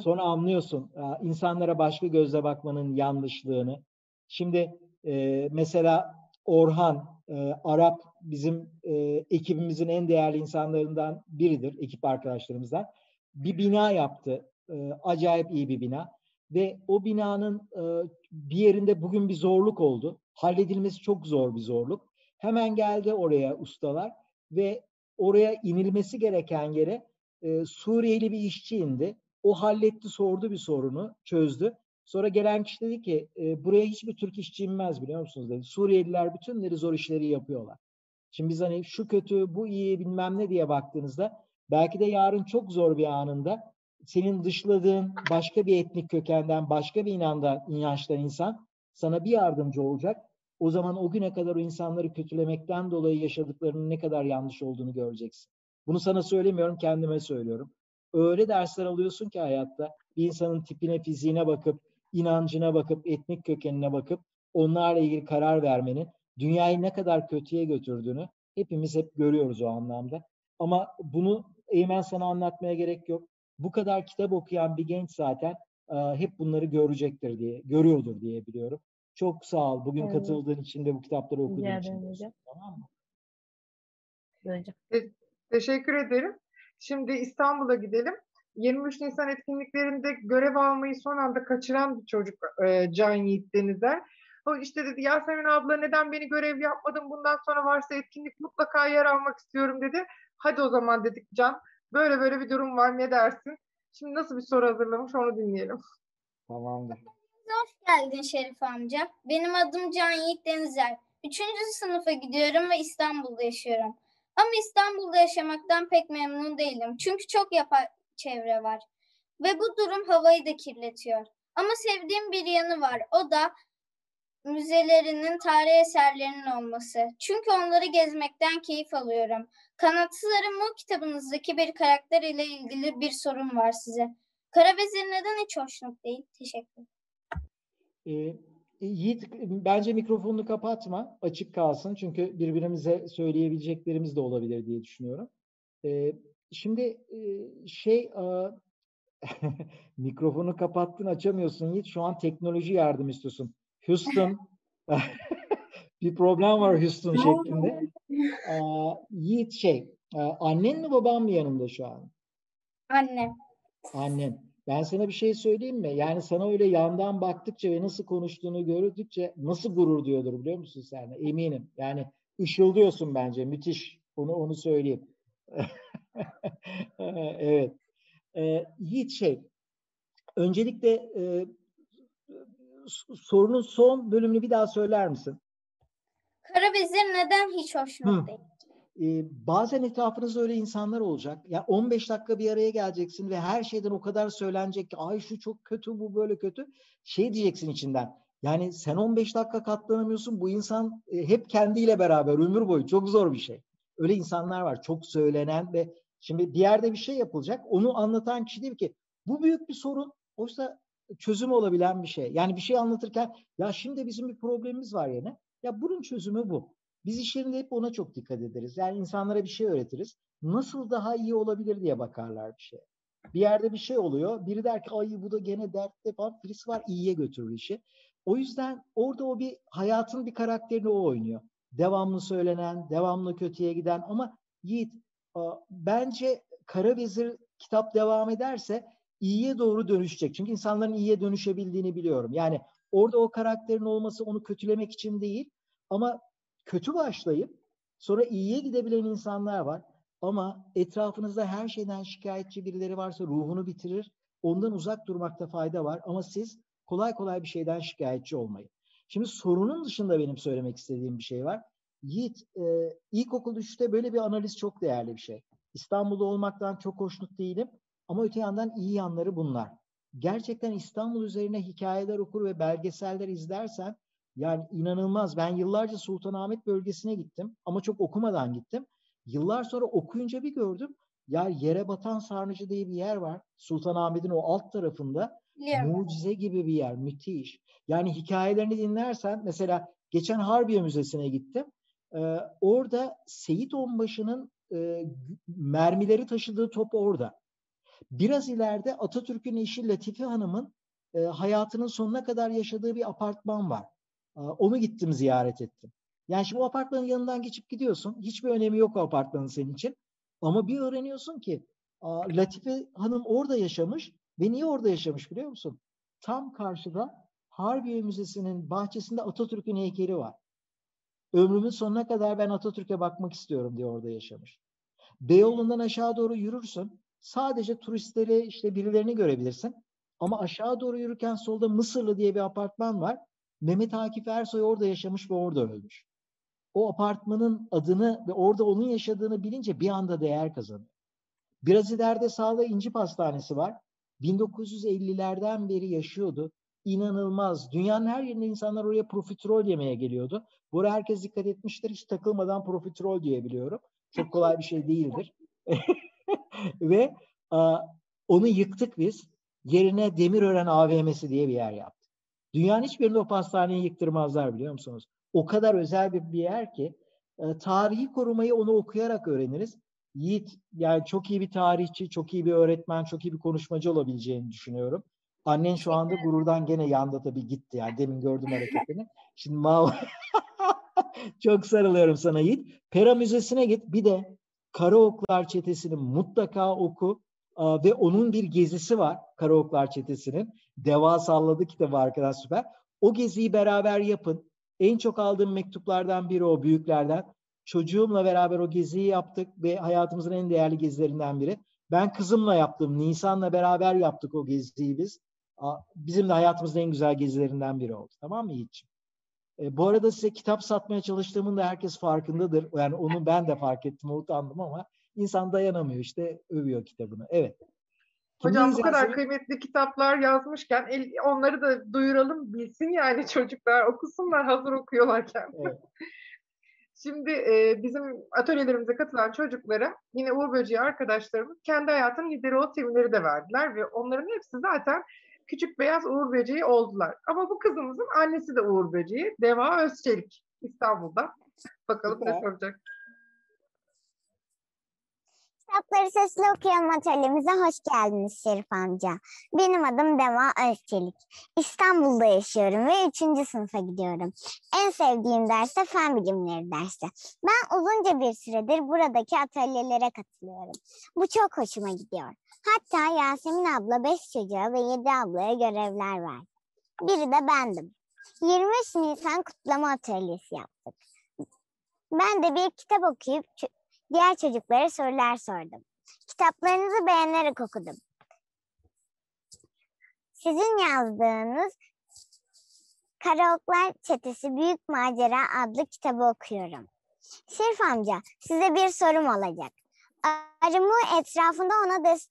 sonra anlıyorsun insanlara başka gözle bakmanın yanlışlığını. Şimdi e, mesela Orhan, e, Arap bizim e, ekibimizin en değerli insanlarından biridir, ekip arkadaşlarımızdan. Bir bina yaptı. E, acayip iyi bir bina. Ve o binanın e, bir yerinde bugün bir zorluk oldu. Halledilmesi çok zor bir zorluk. Hemen geldi oraya ustalar ve oraya inilmesi gereken yere e, Suriyeli bir işçi indi. O halletti, sordu bir sorunu, çözdü. Sonra gelen kişi dedi ki e, buraya hiçbir Türk işçi inmez biliyor musunuz dedi. Suriyeliler bütünleri zor işleri yapıyorlar. Şimdi biz hani şu kötü, bu iyi bilmem ne diye baktığınızda belki de yarın çok zor bir anında senin dışladığın başka bir etnik kökenden, başka bir inandan, inançtan insan sana bir yardımcı olacak. O zaman o güne kadar o insanları kötülemekten dolayı yaşadıklarının ne kadar yanlış olduğunu göreceksin. Bunu sana söylemiyorum, kendime söylüyorum. Öyle dersler alıyorsun ki hayatta bir insanın tipine, fiziğine bakıp, inancına bakıp, etnik kökenine bakıp onlarla ilgili karar vermenin dünyayı ne kadar kötüye götürdüğünü hepimiz hep görüyoruz o anlamda. Ama bunu Eymen sana anlatmaya gerek yok. Bu kadar kitap okuyan bir genç zaten hep bunları görecektir diye, görüyordur diye biliyorum. Çok sağ ol. Bugün Evet. katıldığın için de bu kitapları okuduğun Rica için. de. Tamam mı? Hocam. Teşekkür ederim. Şimdi İstanbul'a gidelim. 23 Nisan etkinliklerinde görev almayı son anda kaçıran bir çocuk e, Can Yiğit Denizer. O işte dedi Yasemin abla neden beni görev yapmadın bundan sonra varsa etkinlik mutlaka yer almak istiyorum dedi. Hadi o zaman dedik Can. Böyle böyle bir durum var ne dersin? Şimdi nasıl bir soru hazırlamış onu dinleyelim. Tamamdır. Hoş geldin Şerif amca. Benim adım Can Yiğit Denizer. Üçüncü sınıfa gidiyorum ve İstanbul'da yaşıyorum. Ama İstanbul'da yaşamaktan pek memnun değilim. Çünkü çok yapay çevre var. Ve bu durum havayı da kirletiyor. Ama sevdiğim bir yanı var. O da müzelerinin, tarih eserlerinin olması. Çünkü onları gezmekten keyif alıyorum. Kanatsız Arı kitabınızdaki bir karakter ile ilgili bir sorun var size. Karavezir neden hiç hoşnut değil? Teşekkür Ee, Yiğit bence mikrofonunu kapatma. Açık kalsın. Çünkü birbirimize söyleyebileceklerimiz de olabilir diye düşünüyorum. Ee, şimdi e, şey e, <laughs> mikrofonu kapattın açamıyorsun Yiğit. Şu an teknoloji yardım istiyorsun. Houston <laughs> bir problem var Houston şeklinde. Ee, Yiğit şey e, annen mi baban mı yanında şu an? Annem. Annen. Ben sana bir şey söyleyeyim mi? Yani sana öyle yandan baktıkça ve nasıl konuştuğunu gördükçe nasıl gurur duyuyordur biliyor musun sen? Eminim. Yani ışıldıyorsun bence. Müthiş. Onu onu söyleyeyim. <laughs> evet. Ee, Yiğit şey. Öncelikle e, sorunun son bölümünü bir daha söyler misin? Karavezir neden hiç hoşnut Hı. değil? Ee, bazen etrafınızda öyle insanlar olacak. Ya 15 dakika bir araya geleceksin ve her şeyden o kadar söylenecek ki ay şu çok kötü bu böyle kötü. Şey diyeceksin içinden. Yani sen 15 dakika katlanamıyorsun. Bu insan e, hep kendiyle beraber ömür boyu çok zor bir şey. Öyle insanlar var. Çok söylenen ve şimdi bir yerde bir şey yapılacak. Onu anlatan kişi diyor ki bu büyük bir sorun. Oysa çözümü olabilen bir şey. Yani bir şey anlatırken ya şimdi bizim bir problemimiz var yine. Ya bunun çözümü bu. Biz iş yerinde hep ona çok dikkat ederiz. Yani insanlara bir şey öğretiriz. Nasıl daha iyi olabilir diye bakarlar bir şey. Bir yerde bir şey oluyor. Biri der ki ay bu da gene dertte falan. Birisi var iyiye götürür işi. O yüzden orada o bir hayatın bir karakterini o oynuyor. Devamlı söylenen, devamlı kötüye giden ama Yiğit bence Kara Vezir kitap devam ederse iyiye doğru dönüşecek. Çünkü insanların iyiye dönüşebildiğini biliyorum. Yani orada o karakterin olması onu kötülemek için değil ama kötü başlayıp sonra iyiye gidebilen insanlar var. Ama etrafınızda her şeyden şikayetçi birileri varsa ruhunu bitirir. Ondan uzak durmakta fayda var. Ama siz kolay kolay bir şeyden şikayetçi olmayın. Şimdi sorunun dışında benim söylemek istediğim bir şey var. Yiğit, e, ilkokul 3'te böyle bir analiz çok değerli bir şey. İstanbul'da olmaktan çok hoşnut değilim. Ama öte yandan iyi yanları bunlar. Gerçekten İstanbul üzerine hikayeler okur ve belgeseller izlersen yani inanılmaz. Ben yıllarca Sultanahmet bölgesine gittim ama çok okumadan gittim. Yıllar sonra okuyunca bir gördüm. Ya yere batan sarnıcı diye bir yer var. Sultanahmet'in o alt tarafında. Biliyorum. Mucize gibi bir yer. Müthiş. Yani hikayelerini dinlersen mesela geçen Harbiye Müzesi'ne gittim. Ee, orada Seyit Onbaşı'nın e, mermileri taşıdığı top orada. Biraz ileride Atatürk'ün eşi Latife Hanım'ın e, hayatının sonuna kadar yaşadığı bir apartman var. Aa, Onu gittim ziyaret ettim. Yani şimdi o apartmanın yanından geçip gidiyorsun. Hiçbir önemi yok o apartmanın senin için. Ama bir öğreniyorsun ki Latife Hanım orada yaşamış ve niye orada yaşamış biliyor musun? Tam karşıda Harbiye Müzesi'nin bahçesinde Atatürk'ün heykeli var. Ömrümün sonuna kadar ben Atatürk'e bakmak istiyorum diye orada yaşamış. Beyoğlu'ndan aşağı doğru yürürsün. Sadece turistleri işte birilerini görebilirsin. Ama aşağı doğru yürürken solda Mısırlı diye bir apartman var. Mehmet Akif Ersoy orada yaşamış ve orada ölmüş. O apartmanın adını ve orada onun yaşadığını bilince bir anda değer kazanıyor. Biraz ileride sağda İnci Pastanesi var. 1950'lerden beri yaşıyordu. İnanılmaz. Dünyanın her yerinde insanlar oraya profiterol yemeye geliyordu. Buraya herkes dikkat etmiştir. Hiç takılmadan profiterol diyebiliyorum. Çok kolay bir şey değildir. <laughs> Ve a, onu yıktık biz. Yerine Demirören AVM'si diye bir yer yaptık. Dünyanın hiçbirinde o pastaneyi yıktırmazlar biliyor musunuz? O kadar özel bir, bir yer ki e, tarihi korumayı onu okuyarak öğreniriz. Yiğit yani çok iyi bir tarihçi, çok iyi bir öğretmen, çok iyi bir konuşmacı olabileceğini düşünüyorum. Annen şu anda gururdan gene yanda tabii gitti. Yani demin gördüm hareketini. Şimdi Mav <laughs> çok sarılıyorum sana Yiğit. Pera Müzesi'ne git. Bir de Karaoklar Çetesi'ni mutlaka oku. Ve onun bir gezisi var Karaoklar Çetesi'nin. Deva salladı kitabı arkadaş süper. O geziyi beraber yapın. En çok aldığım mektuplardan biri o büyüklerden. Çocuğumla beraber o geziyi yaptık ve hayatımızın en değerli gezilerinden biri. Ben kızımla yaptım. Nisan'la beraber yaptık o geziyi biz. Bizim de hayatımızın en güzel gezilerinden biri oldu. Tamam mı Yiğit'ciğim? E, bu arada size kitap satmaya çalıştığımın da herkes farkındadır. Yani onu ben de fark ettim, utandım ama insan dayanamıyor işte övüyor kitabını. Evet. Hocam bu kadar kıymetli kitaplar yazmışken el, onları da duyuralım bilsin yani <laughs> çocuklar okusunlar hazır okuyorlarken. Evet. <laughs> Şimdi e, bizim atölyelerimize katılan çocuklara yine Uğur Böceği arkadaşlarımız kendi hayatının lideri o terimleri de verdiler ve onların hepsi zaten küçük beyaz Uğur Böceği oldular. Ama bu kızımızın annesi de Uğur Böceği. Deva Özçelik İstanbul'da. Bakalım ne soracak. Kitapları sesli okuyalım atölyemize hoş geldiniz Şerif amca. Benim adım Deva Özçelik. İstanbul'da yaşıyorum ve 3. sınıfa gidiyorum. En sevdiğim ders de fen bilimleri dersi. Ben uzunca bir süredir buradaki atölyelere katılıyorum. Bu çok hoşuma gidiyor. Hatta Yasemin abla 5 çocuğa ve 7 ablaya görevler verdi. Biri de bendim. 23 Nisan kutlama atölyesi yaptık. Ben de bir kitap okuyup diğer çocuklara sorular sordum. Kitaplarınızı beğenerek okudum. Sizin yazdığınız Karaoklar Çetesi Büyük Macera adlı kitabı okuyorum. Şerif amca size bir sorum olacak. Arımı etrafında ona des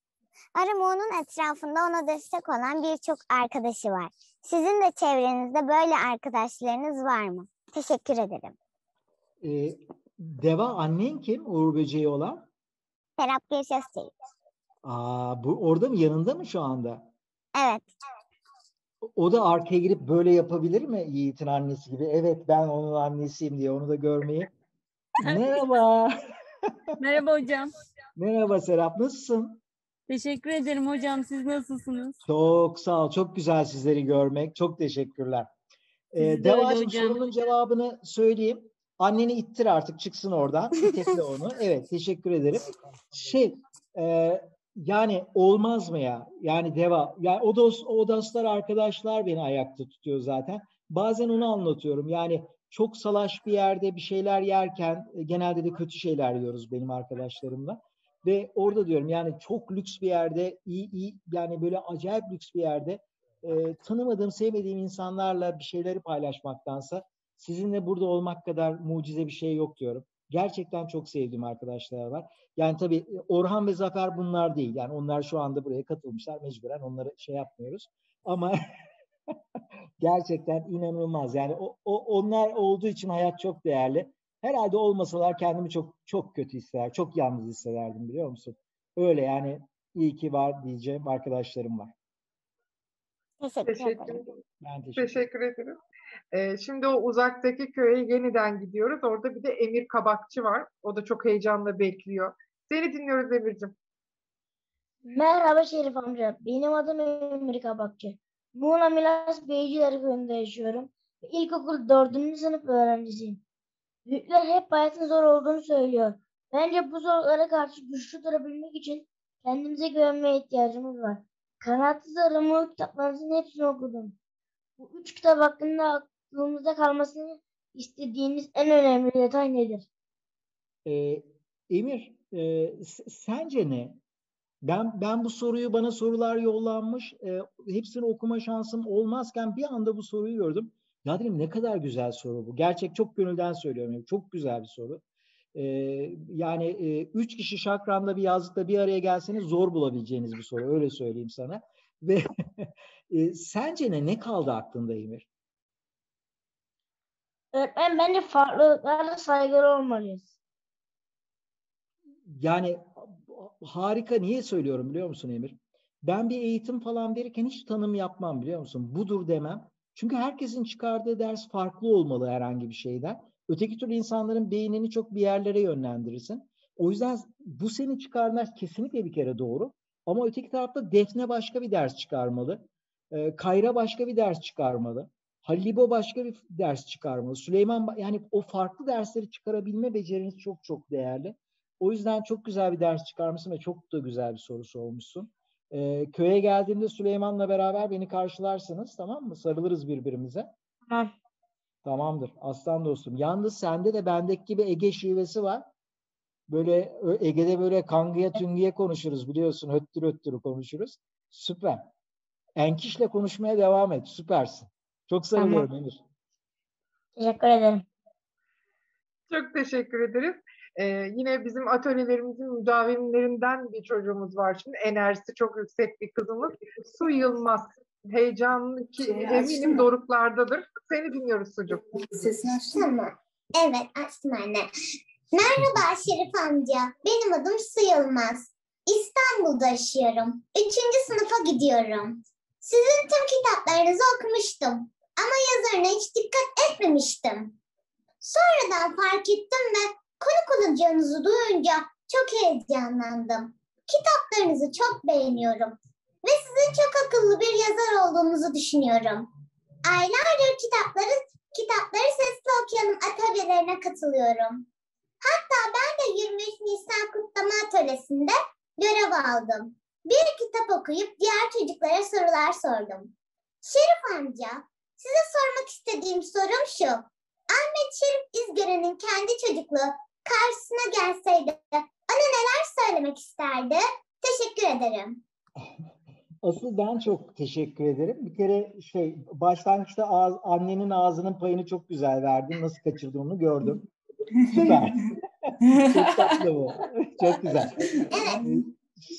Arımoğlu'nun etrafında ona destek olan birçok arkadaşı var. Sizin de çevrenizde böyle arkadaşlarınız var mı? Teşekkür ederim. Ee, Deva annen kim? Uğur Böceği olan? Serap Gürses Aa, bu orada mı? Yanında mı şu anda? Evet. O da arkaya girip böyle yapabilir mi Yiğit'in annesi gibi? Evet ben onun annesiyim diye onu da görmeyi. <laughs> Merhaba. <laughs> Merhaba hocam. Merhaba Serap nasılsın? Teşekkür ederim hocam. Siz nasılsınız? Çok sağ ol. Çok güzel sizleri görmek. Çok teşekkürler. Ee, Devacığım sorunun cevabını söyleyeyim. Anneni ittir artık çıksın oradan. <laughs> İtekle onu. Evet teşekkür ederim. Şey e, yani olmaz mı ya? Yani deva. Yani o, dost, o dostlar arkadaşlar beni ayakta tutuyor zaten. Bazen onu anlatıyorum. Yani çok salaş bir yerde bir şeyler yerken e, genelde de kötü şeyler yiyoruz benim arkadaşlarımla. Ve orada diyorum yani çok lüks bir yerde iyi iyi yani böyle acayip lüks bir yerde e, tanımadığım sevmediğim insanlarla bir şeyleri paylaşmaktansa sizinle burada olmak kadar mucize bir şey yok diyorum. Gerçekten çok sevdiğim arkadaşlar var. Yani tabii e, Orhan ve Zafer bunlar değil. Yani onlar şu anda buraya katılmışlar mecburen onları şey yapmıyoruz. Ama <laughs> gerçekten inanılmaz. Yani o, o, onlar olduğu için hayat çok değerli. Herhalde olmasalar kendimi çok çok kötü hisseder, çok yalnız hissederdim biliyor musun? Öyle yani iyi ki var diyeceğim arkadaşlarım var. Teşekkür, ederim. Ben teşekkür, teşekkür ederim. Ee, şimdi o uzaktaki köye yeniden gidiyoruz. Orada bir de Emir Kabakçı var. O da çok heyecanla bekliyor. Seni dinliyoruz Emir'cim. Merhaba Şerif amca. Benim adım Emir Kabakçı. Muğla Milas Beyciler Köyü'nde yaşıyorum. İlkokul 4. sınıf öğrencisiyim. Büyükler hep hayatın zor olduğunu söylüyor. Bence bu zorlara karşı güçlü durabilmek için kendimize güvenmeye ihtiyacımız var. Kanatsız arama kitaplarınızın hepsini okudum. Bu üç kitap hakkında aklımızda kalmasını istediğiniz en önemli detay nedir? Ee, Emir, e, sence ne? Ben ben bu soruyu bana sorular yollanmış, e, hepsini okuma şansım olmazken bir anda bu soruyu gördüm. Ya dedim ne kadar güzel soru bu. Gerçek çok gönülden söylüyorum. Çok güzel bir soru. Ee, yani e, üç kişi şakranla bir yazlıkta bir araya gelseniz zor bulabileceğiniz bir soru. Öyle söyleyeyim sana. Ve <laughs> e, sence ne ne kaldı aklında Emir? Öğretmen bence farklılıklara saygılı olmalıyız. Yani harika niye söylüyorum biliyor musun Emir? Ben bir eğitim falan verirken hiç tanım yapmam biliyor musun? Budur demem. Çünkü herkesin çıkardığı ders farklı olmalı herhangi bir şeyden. Öteki türlü insanların beynini çok bir yerlere yönlendirirsin. O yüzden bu seni çıkardığı ders kesinlikle bir kere doğru. Ama öteki tarafta Defne başka bir ders çıkarmalı. Ee, Kayra başka bir ders çıkarmalı. Halibo başka bir ders çıkarmalı. Süleyman yani o farklı dersleri çıkarabilme beceriniz çok çok değerli. O yüzden çok güzel bir ders çıkarmışsın ve çok da güzel bir soru sormuşsun. Ee, köye geldiğimde Süleyman'la beraber beni karşılarsınız tamam mı? Sarılırız birbirimize. Tamam. Tamamdır. Aslan dostum. Yalnız sende de bendeki gibi Ege şivesi var. Böyle Ege'de böyle kangıya tüngüye konuşuruz biliyorsun. Höttür höttür konuşuruz. Süper. Enkiş'le konuşmaya devam et. Süpersin. Çok sarılıyorum Emir. Teşekkür ederim. Çok teşekkür ederiz. Ee, yine bizim atölyelerimizin müdavimlerinden bir çocuğumuz var şimdi. Enerjisi çok yüksek bir kızımız. Su Yılmaz. Heyecanlı ki Seni açtın eminim doruklardadır. Seni dinliyoruz sucuk. Sesini açtın mı? Tamam. Evet açtım anne. Merhaba Şerif amca. Benim adım Su Yılmaz. İstanbul'da yaşıyorum. Üçüncü sınıfa gidiyorum. Sizin tüm kitaplarınızı okumuştum. Ama yazarına hiç dikkat etmemiştim. Sonradan fark ettim ve konuk olacağınızı duyunca çok heyecanlandım. Kitaplarınızı çok beğeniyorum. Ve sizin çok akıllı bir yazar olduğunuzu düşünüyorum. Aylardır kitapları kitapları sesli okuyalım atölyelerine katılıyorum. Hatta ben de 23 Nisan kutlama atölyesinde görev aldım. Bir kitap okuyup diğer çocuklara sorular sordum. Şerif amca, size sormak istediğim sorum şu. Ahmet Şerif İzgören'in kendi çocukluğu karşısına gelseydi ona neler söylemek isterdi? Teşekkür ederim. <laughs> Asıl ben çok teşekkür ederim. Bir kere şey başlangıçta ağız, annenin ağzının payını çok güzel verdin. Nasıl kaçırdığını gördüm. Süper. <laughs> çok tatlı bu. Çok güzel.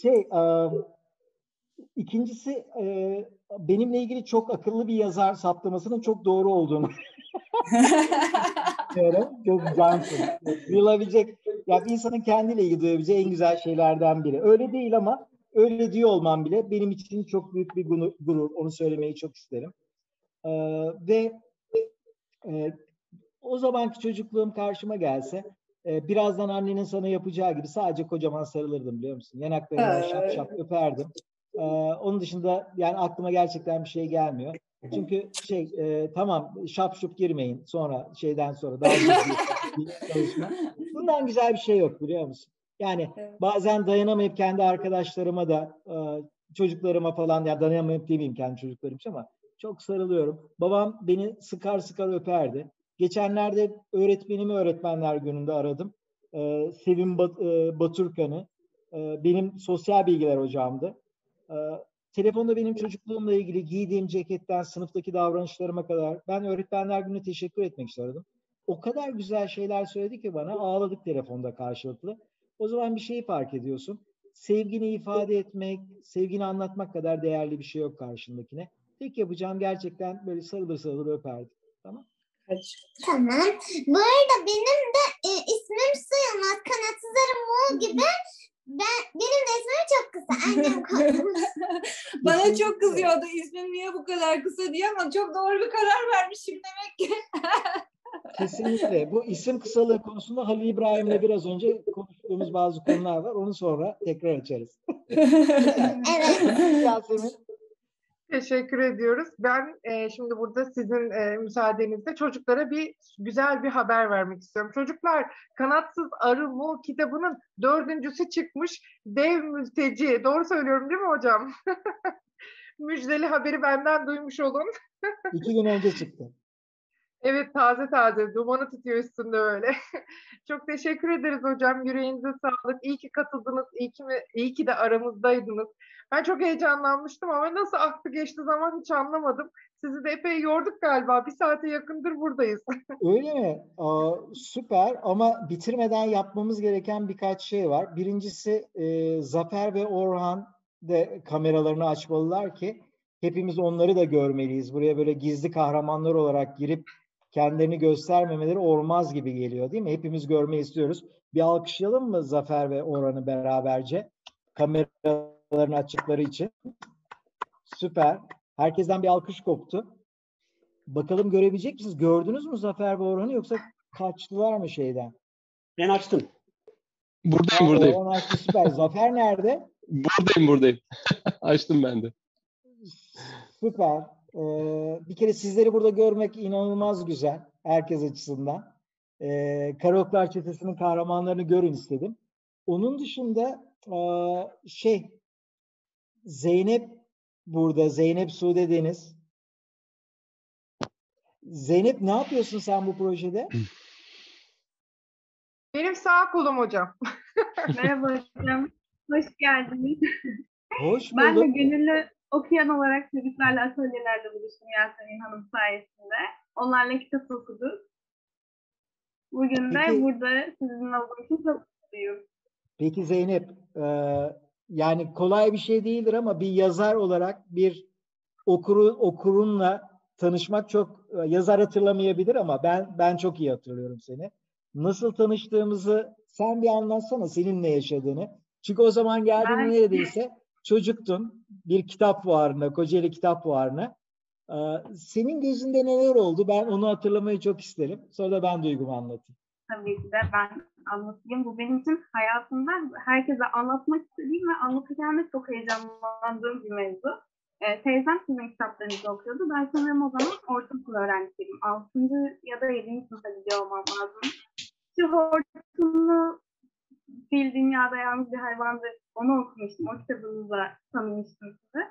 Şey, ikincisi e, benimle ilgili çok akıllı bir yazar saptamasının çok doğru olduğunu <laughs> düşünüyorum. Çok cansın. Duyulabilecek, ya bir insanın kendiyle ilgili duyabileceği en güzel şeylerden biri. Öyle değil ama öyle diyor olmam bile benim için çok büyük bir gurur. gurur. Onu söylemeyi çok isterim. Ee, ve e, o zamanki çocukluğum karşıma gelse e, birazdan annenin sana yapacağı gibi sadece kocaman sarılırdım biliyor musun? Yanaklarından şap şap öperdim. Ee, onun dışında yani aklıma gerçekten bir şey gelmiyor. Çünkü şey e, tamam şap şup girmeyin sonra şeyden sonra daha ciddi bir <laughs> çalışma. Bundan güzel bir şey yok biliyor musun? Yani bazen dayanamayıp kendi arkadaşlarıma da e, çocuklarıma falan ya dayanamayıp demeyeyim kendi çocuklarım için ama çok sarılıyorum. Babam beni sıkar sıkar öperdi. Geçenlerde öğretmenimi öğretmenler gününde aradım. Ee, Sevim Bat, e, Baturkan'ı. Ee, benim sosyal bilgiler hocamdı. Ee, telefonda benim çocukluğumla ilgili giydiğim ceketten sınıftaki davranışlarıma kadar ben öğretmenler gününe teşekkür etmek istedim. O kadar güzel şeyler söyledi ki bana ağladık telefonda karşılıklı. O zaman bir şeyi fark ediyorsun. Sevgini ifade etmek, sevgini anlatmak kadar değerli bir şey yok karşındakine. Tek yapacağım gerçekten böyle sarılır sarılır öperdim. Tamam. Tamam. Bu arada benim de e, ismim Su Yılmaz. Kanatsızlarım Moğol gibi. Ben, benim de ismim çok kısa. Annem <laughs> koymuş. Bana çok kızıyordu ismim niye bu kadar kısa diye ama çok doğru bir karar vermişim demek ki. <laughs> Kesinlikle. Bu isim kısalığı konusunda Halil İbrahim'le biraz önce konuştuğumuz bazı konular var. Onu sonra tekrar açarız. evet. <laughs> Yasemin. Teşekkür ediyoruz. Ben e, şimdi burada sizin e, müsaadenizle çocuklara bir güzel bir haber vermek istiyorum. Çocuklar Kanatsız Arı Mu kitabının dördüncüsü çıkmış. Dev mülteci. Doğru söylüyorum değil mi hocam? <laughs> Müjdeli haberi benden duymuş olun. <laughs> İki gün önce çıktı. Evet taze taze dumanı tutuyor üstünde öyle. <laughs> Çok teşekkür ederiz hocam. Yüreğinize sağlık. İyi ki katıldınız. İyi ki, iyi ki de aramızdaydınız. Ben çok heyecanlanmıştım ama nasıl aktı geçti zaman hiç anlamadım. Sizi de epey yorduk galiba. Bir saate yakındır buradayız. <laughs> Öyle mi? Aa, süper ama bitirmeden yapmamız gereken birkaç şey var. Birincisi e, Zafer ve Orhan de kameralarını açmalılar ki hepimiz onları da görmeliyiz. Buraya böyle gizli kahramanlar olarak girip kendilerini göstermemeleri olmaz gibi geliyor değil mi? Hepimiz görmeyi istiyoruz. Bir alkışlayalım mı Zafer ve Orhan'ı beraberce? Kameralarını açıkları için. Süper. Herkesten bir alkış koptu. Bakalım görebilecek misiniz? Gördünüz mü Zafer ve Orhan'ı yoksa kaçtılar mı şeyden? Ben açtım. Buradayım buradayım. Orhan açtı süper. Zafer nerede? Buradayım buradayım. <laughs> Açtım ben de. Süper. Ee, bir kere sizleri burada görmek inanılmaz güzel. Herkes açısından. Ee, Karaoklar Çetesi'nin kahramanlarını görün istedim. Onun dışında aa, şey Zeynep burada. Zeynep Sude Deniz. Zeynep ne yapıyorsun sen bu projede? Benim sağ kolum hocam. <laughs> Merhaba hocam. Hoş geldiniz. Hoş Ben de bulduk. gönüllü okuyan olarak çocuklarla atölyelerde buluştum Yasemin Hanım sayesinde. Onlarla kitap okuduk. Bugün de Peki- burada sizinle olduğum için çok mutluyum. Peki Zeynep, e, yani kolay bir şey değildir ama bir yazar olarak bir okuru okurunla tanışmak çok yazar hatırlamayabilir ama ben ben çok iyi hatırlıyorum seni. Nasıl tanıştığımızı sen bir anlatsana seninle yaşadığını. Çünkü o zaman geldiğinde Ben- neredeyse çocuktun bir kitap fuarına, Kocaeli Kitap Fuarına. E, senin gözünde neler oldu? Ben onu hatırlamayı çok isterim. Sonra da ben duygumu anlatayım. Tabii ki de ben anlatayım. Bu benim için hayatımda herkese anlatmak istediğim ve anlatırken de çok heyecanlandığım bir mevzu. Ee, teyzem sizin kitaplarınızı okuyordu. Ben sanırım o zaman ortaokul öğrencisiydim. 6. ya da 7. sınıfa gidiyor olmam lazım. Şu hortumlu fil dünyada yalnız bir hayvandır. Onu okumuştum. O kitabınızla tanımıştım sizi.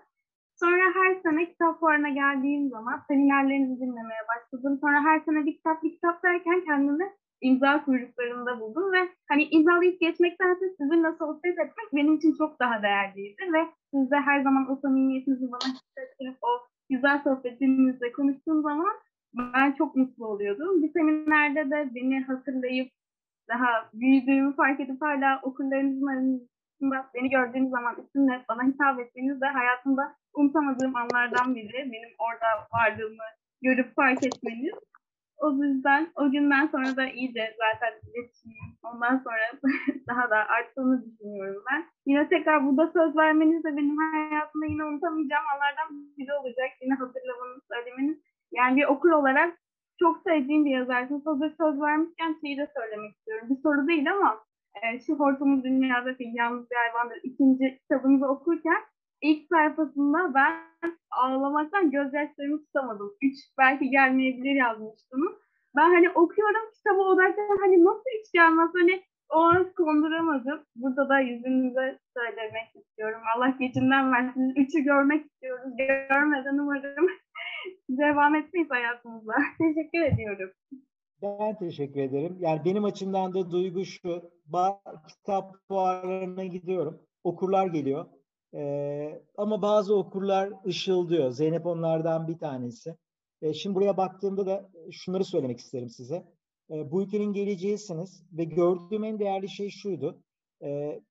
Sonra her sene kitap fuarına geldiğim zaman seminerlerinizi dinlemeye başladım. Sonra her sene bir kitap bir kitap derken kendimi imza kuyruklarında buldum ve hani imzalayıp geçmektense sizinle sohbet etmek benim için çok daha değerliydi ve siz de her zaman o samimiyetinizi bana hissettirip o güzel sohbetinizle konuştuğum zaman ben çok mutlu oluyordum. Bir seminerde de beni hatırlayıp daha büyüdüğümü fark edip hala okullarınızın arasında beni gördüğünüz zaman isimle bana hitap ettiğiniz de hayatımda unutamadığım anlardan biri. Benim orada varlığımı görüp fark etmeniz. O yüzden o günden sonra da iyice zaten iletişimim ondan sonra <laughs> daha da arttığını düşünüyorum ben. Yine tekrar burada söz vermeniz de benim hayatımda yine unutamayacağım anlardan biri olacak. Yine hatırlamanız, söylemeniz. Yani bir okur olarak çok sevdiğim bir yazarsınız. Hazır söz vermişken şeyi de söylemek istiyorum. Bir soru değil ama e, şu Hortumlu Dünyada Fil Yalnız Bir Hayvandır ikinci kitabınızı okurken ilk sayfasında ben ağlamaktan gözyaşlarımı tutamadım. Üç belki gelmeyebilir yazmıştım. Ben hani okuyorum kitabı odaklan hani nasıl hiç gelmez hani o an konduramadım. Burada da yüzünüze söylemek istiyorum. Allah geçinden versin. Üçü görmek istiyoruz. Görmeden umarım <laughs> devam etmeyiz hayatımızda. <laughs> Teşekkür ediyorum. Ben teşekkür ederim. Yani benim açımdan da duygu şu. Kitap fuarlarına gidiyorum. Okurlar geliyor. Ee, ama bazı okurlar ışıldıyor. Zeynep onlardan bir tanesi. Ee, şimdi buraya baktığımda da şunları söylemek isterim size. Ee, bu ülkenin geleceğisiniz ve gördüğüm en değerli şey şuydu. Ee,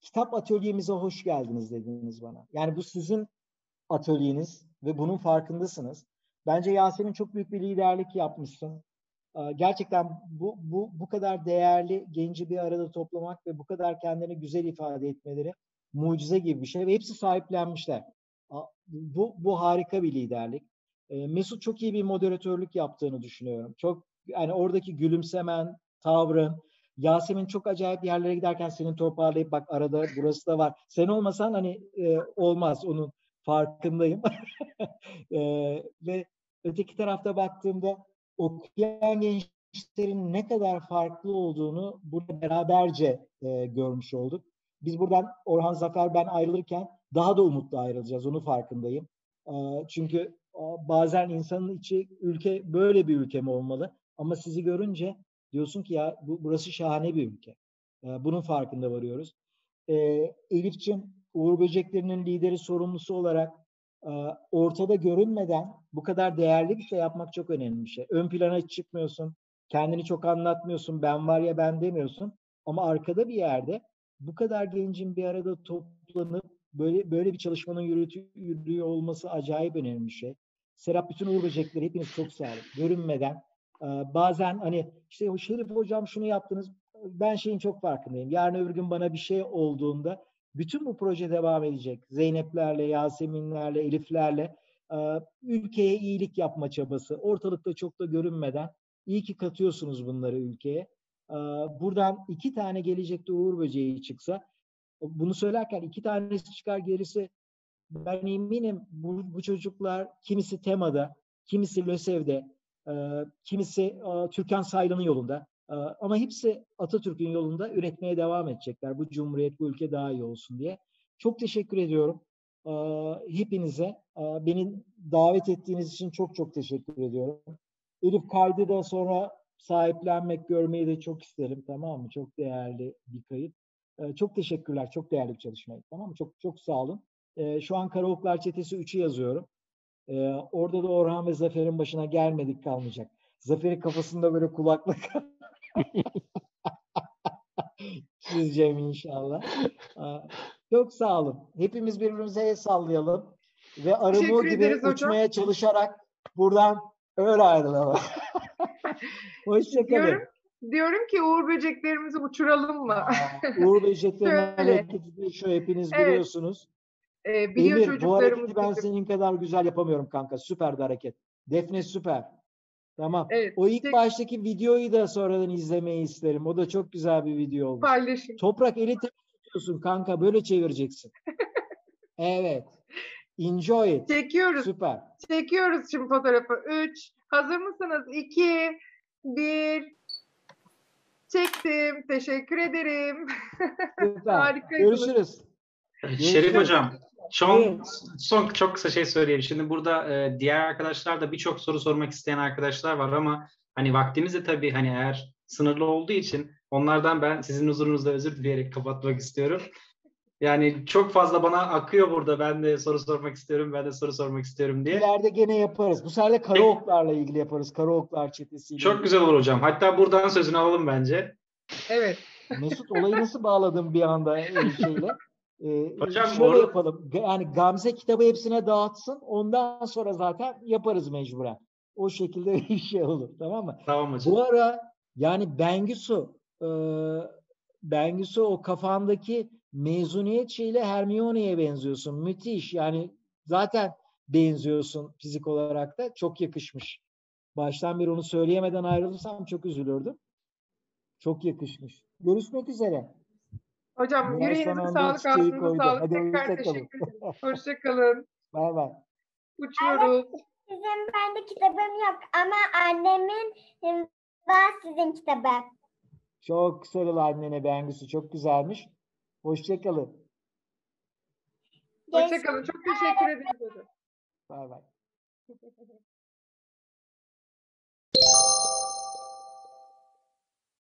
kitap atölyemize hoş geldiniz dediniz bana. Yani bu sizin atölyeniz ve bunun farkındasınız. Bence Yasemin çok büyük bir liderlik yapmışsın. Gerçekten bu, bu, bu kadar değerli genci bir arada toplamak ve bu kadar kendini güzel ifade etmeleri mucize gibi bir şey ve hepsi sahiplenmişler. Bu, bu harika bir liderlik. Ee, Mesut çok iyi bir moderatörlük yaptığını düşünüyorum. Çok yani oradaki gülümsemen, tavrın, Yasemin çok acayip yerlere giderken senin toparlayıp bak arada burası da var. Sen olmasan hani e, olmaz onun farkındayım. <laughs> E, ve öteki tarafta baktığımda okuyan gençlerin ne kadar farklı olduğunu burada beraberce e, görmüş olduk. Biz buradan Orhan Zafer ben ayrılırken daha da umutlu ayrılacağız. Onu farkındayım. E, çünkü Aa, Bazen insanın içi ülke böyle bir ülke mi olmalı? Ama sizi görünce diyorsun ki ya bu, burası şahane bir ülke. Ee, Bunun farkında varıyoruz. Ee, Elif'ciğim Uğur Böcekleri'nin lideri sorumlusu olarak e, ortada görünmeden bu kadar değerli bir şey yapmak çok önemli bir şey. Ön plana hiç çıkmıyorsun. Kendini çok anlatmıyorsun. Ben var ya ben demiyorsun. Ama arkada bir yerde bu kadar gencin bir arada toplanıp böyle böyle bir çalışmanın yürütü, olması acayip önemli bir şey. Serap bütün Uğur Böcekleri hepiniz çok sağ olun. Görünmeden bazen hani işte "O Şerif hocam şunu yaptınız. Ben şeyin çok farkındayım. Yarın öbür gün bana bir şey olduğunda bütün bu proje devam edecek. Zeynep'lerle, Yasemin'lerle, Elif'lerle ülkeye iyilik yapma çabası. Ortalıkta çok da görünmeden iyi ki katıyorsunuz bunları ülkeye. Buradan iki tane gelecekte Uğur Böceği çıksa bunu söylerken iki tanesi çıkar gerisi ben eminim bu, bu çocuklar kimisi Tema'da, kimisi LÖSEV'de, e, kimisi e, Türkan Saylan'ın yolunda e, ama hepsi Atatürk'ün yolunda üretmeye devam edecekler. Bu cumhuriyet, bu ülke daha iyi olsun diye. Çok teşekkür ediyorum e, hepinize. E, beni davet ettiğiniz için çok çok teşekkür ediyorum. Elif kaydı da sonra sahiplenmek, görmeyi de çok isterim. Tamam mı? Çok değerli bir kayıt. E, çok teşekkürler. Çok değerli bir çalışmaydı. Tamam mı? Çok çok sağ olun. E, şu an Karaoklar Çetesi 3'ü yazıyorum. E, orada da Orhan ve Zafer'in başına gelmedik kalmayacak. Zafer'in kafasında böyle kulaklık <laughs> çizeceğim inşallah. Çok sağ olun. Hepimiz birbirimize el sallayalım ve arımı Teşekkür gibi uçmaya çalışarak buradan öyle ayrılalım. <laughs> Hoşçakalın. Diyorum, diyorum ki Uğur böceklerimizi uçuralım mı? <laughs> Uğur Böcekler'in Şöyle. hareketi şu hepiniz Evet. biliyorsunuz. Ee, biliyor Emir bu hareketi ben bizim. senin kadar güzel yapamıyorum kanka. Süper bir hareket. Defne süper. Tamam. Evet, o ilk tek- baştaki videoyu da sonradan izlemeyi isterim. O da çok güzel bir video olmuş. Paylaşın. Toprak eli ters tutuyorsun kanka. Böyle çevireceksin. <laughs> evet. Enjoy it. Çekiyoruz. Süper. Çekiyoruz şimdi fotoğrafı. 3. Hazır mısınız? 2, 1. Çektim. Teşekkür ederim. Süper. <laughs> Harikaydınız. Görüşürüz. Şerif Hocam, son, Evet. son çok kısa şey söyleyeyim. Şimdi burada e, diğer arkadaşlar da birçok soru sormak isteyen arkadaşlar var ama hani vaktimiz de tabii hani eğer sınırlı olduğu için onlardan ben sizin huzurunuzda özür dileyerek kapatmak istiyorum. Yani çok fazla bana akıyor burada. Ben de soru sormak istiyorum, ben de soru sormak istiyorum diye. İleride gene yaparız. Bu sefer de karaoklarla ilgili yaparız. Karaoklar çetesiyle. Çok güzel olur hocam. Hatta buradan sözünü alalım bence. Evet. Mesut olayı nasıl bağladın bir anda şeyle? <laughs> Ee, Hocam, şöyle orada- yapalım. Yani Gamze kitabı hepsine dağıtsın. Ondan sonra zaten yaparız mecburen. O şekilde <laughs> bir şey olur. Tamam mı? Tamam hocam. Bu ara yani Bengisu e, Bengisu o kafandaki mezuniyet şeyle Hermione'ye benziyorsun. Müthiş. Yani zaten benziyorsun fizik olarak da. Çok yakışmış. Baştan beri onu söyleyemeden ayrılırsam çok üzülürdüm. Çok yakışmış. Görüşmek üzere. Hocam Miray yüreğinize sağlık, koydu. sağlık. Hadi Tekrar teşekkür ederim. Hoşçakalın. Bay bay. Uçuyoruz. Sizin bende kitabım yok ama annemin em, var sizin kitabı. Çok sarıl annene Bengisu. Çok güzelmiş. Hoşçakalın. Hoşçakalın. Çok teşekkür ederim. Bay bay. <laughs>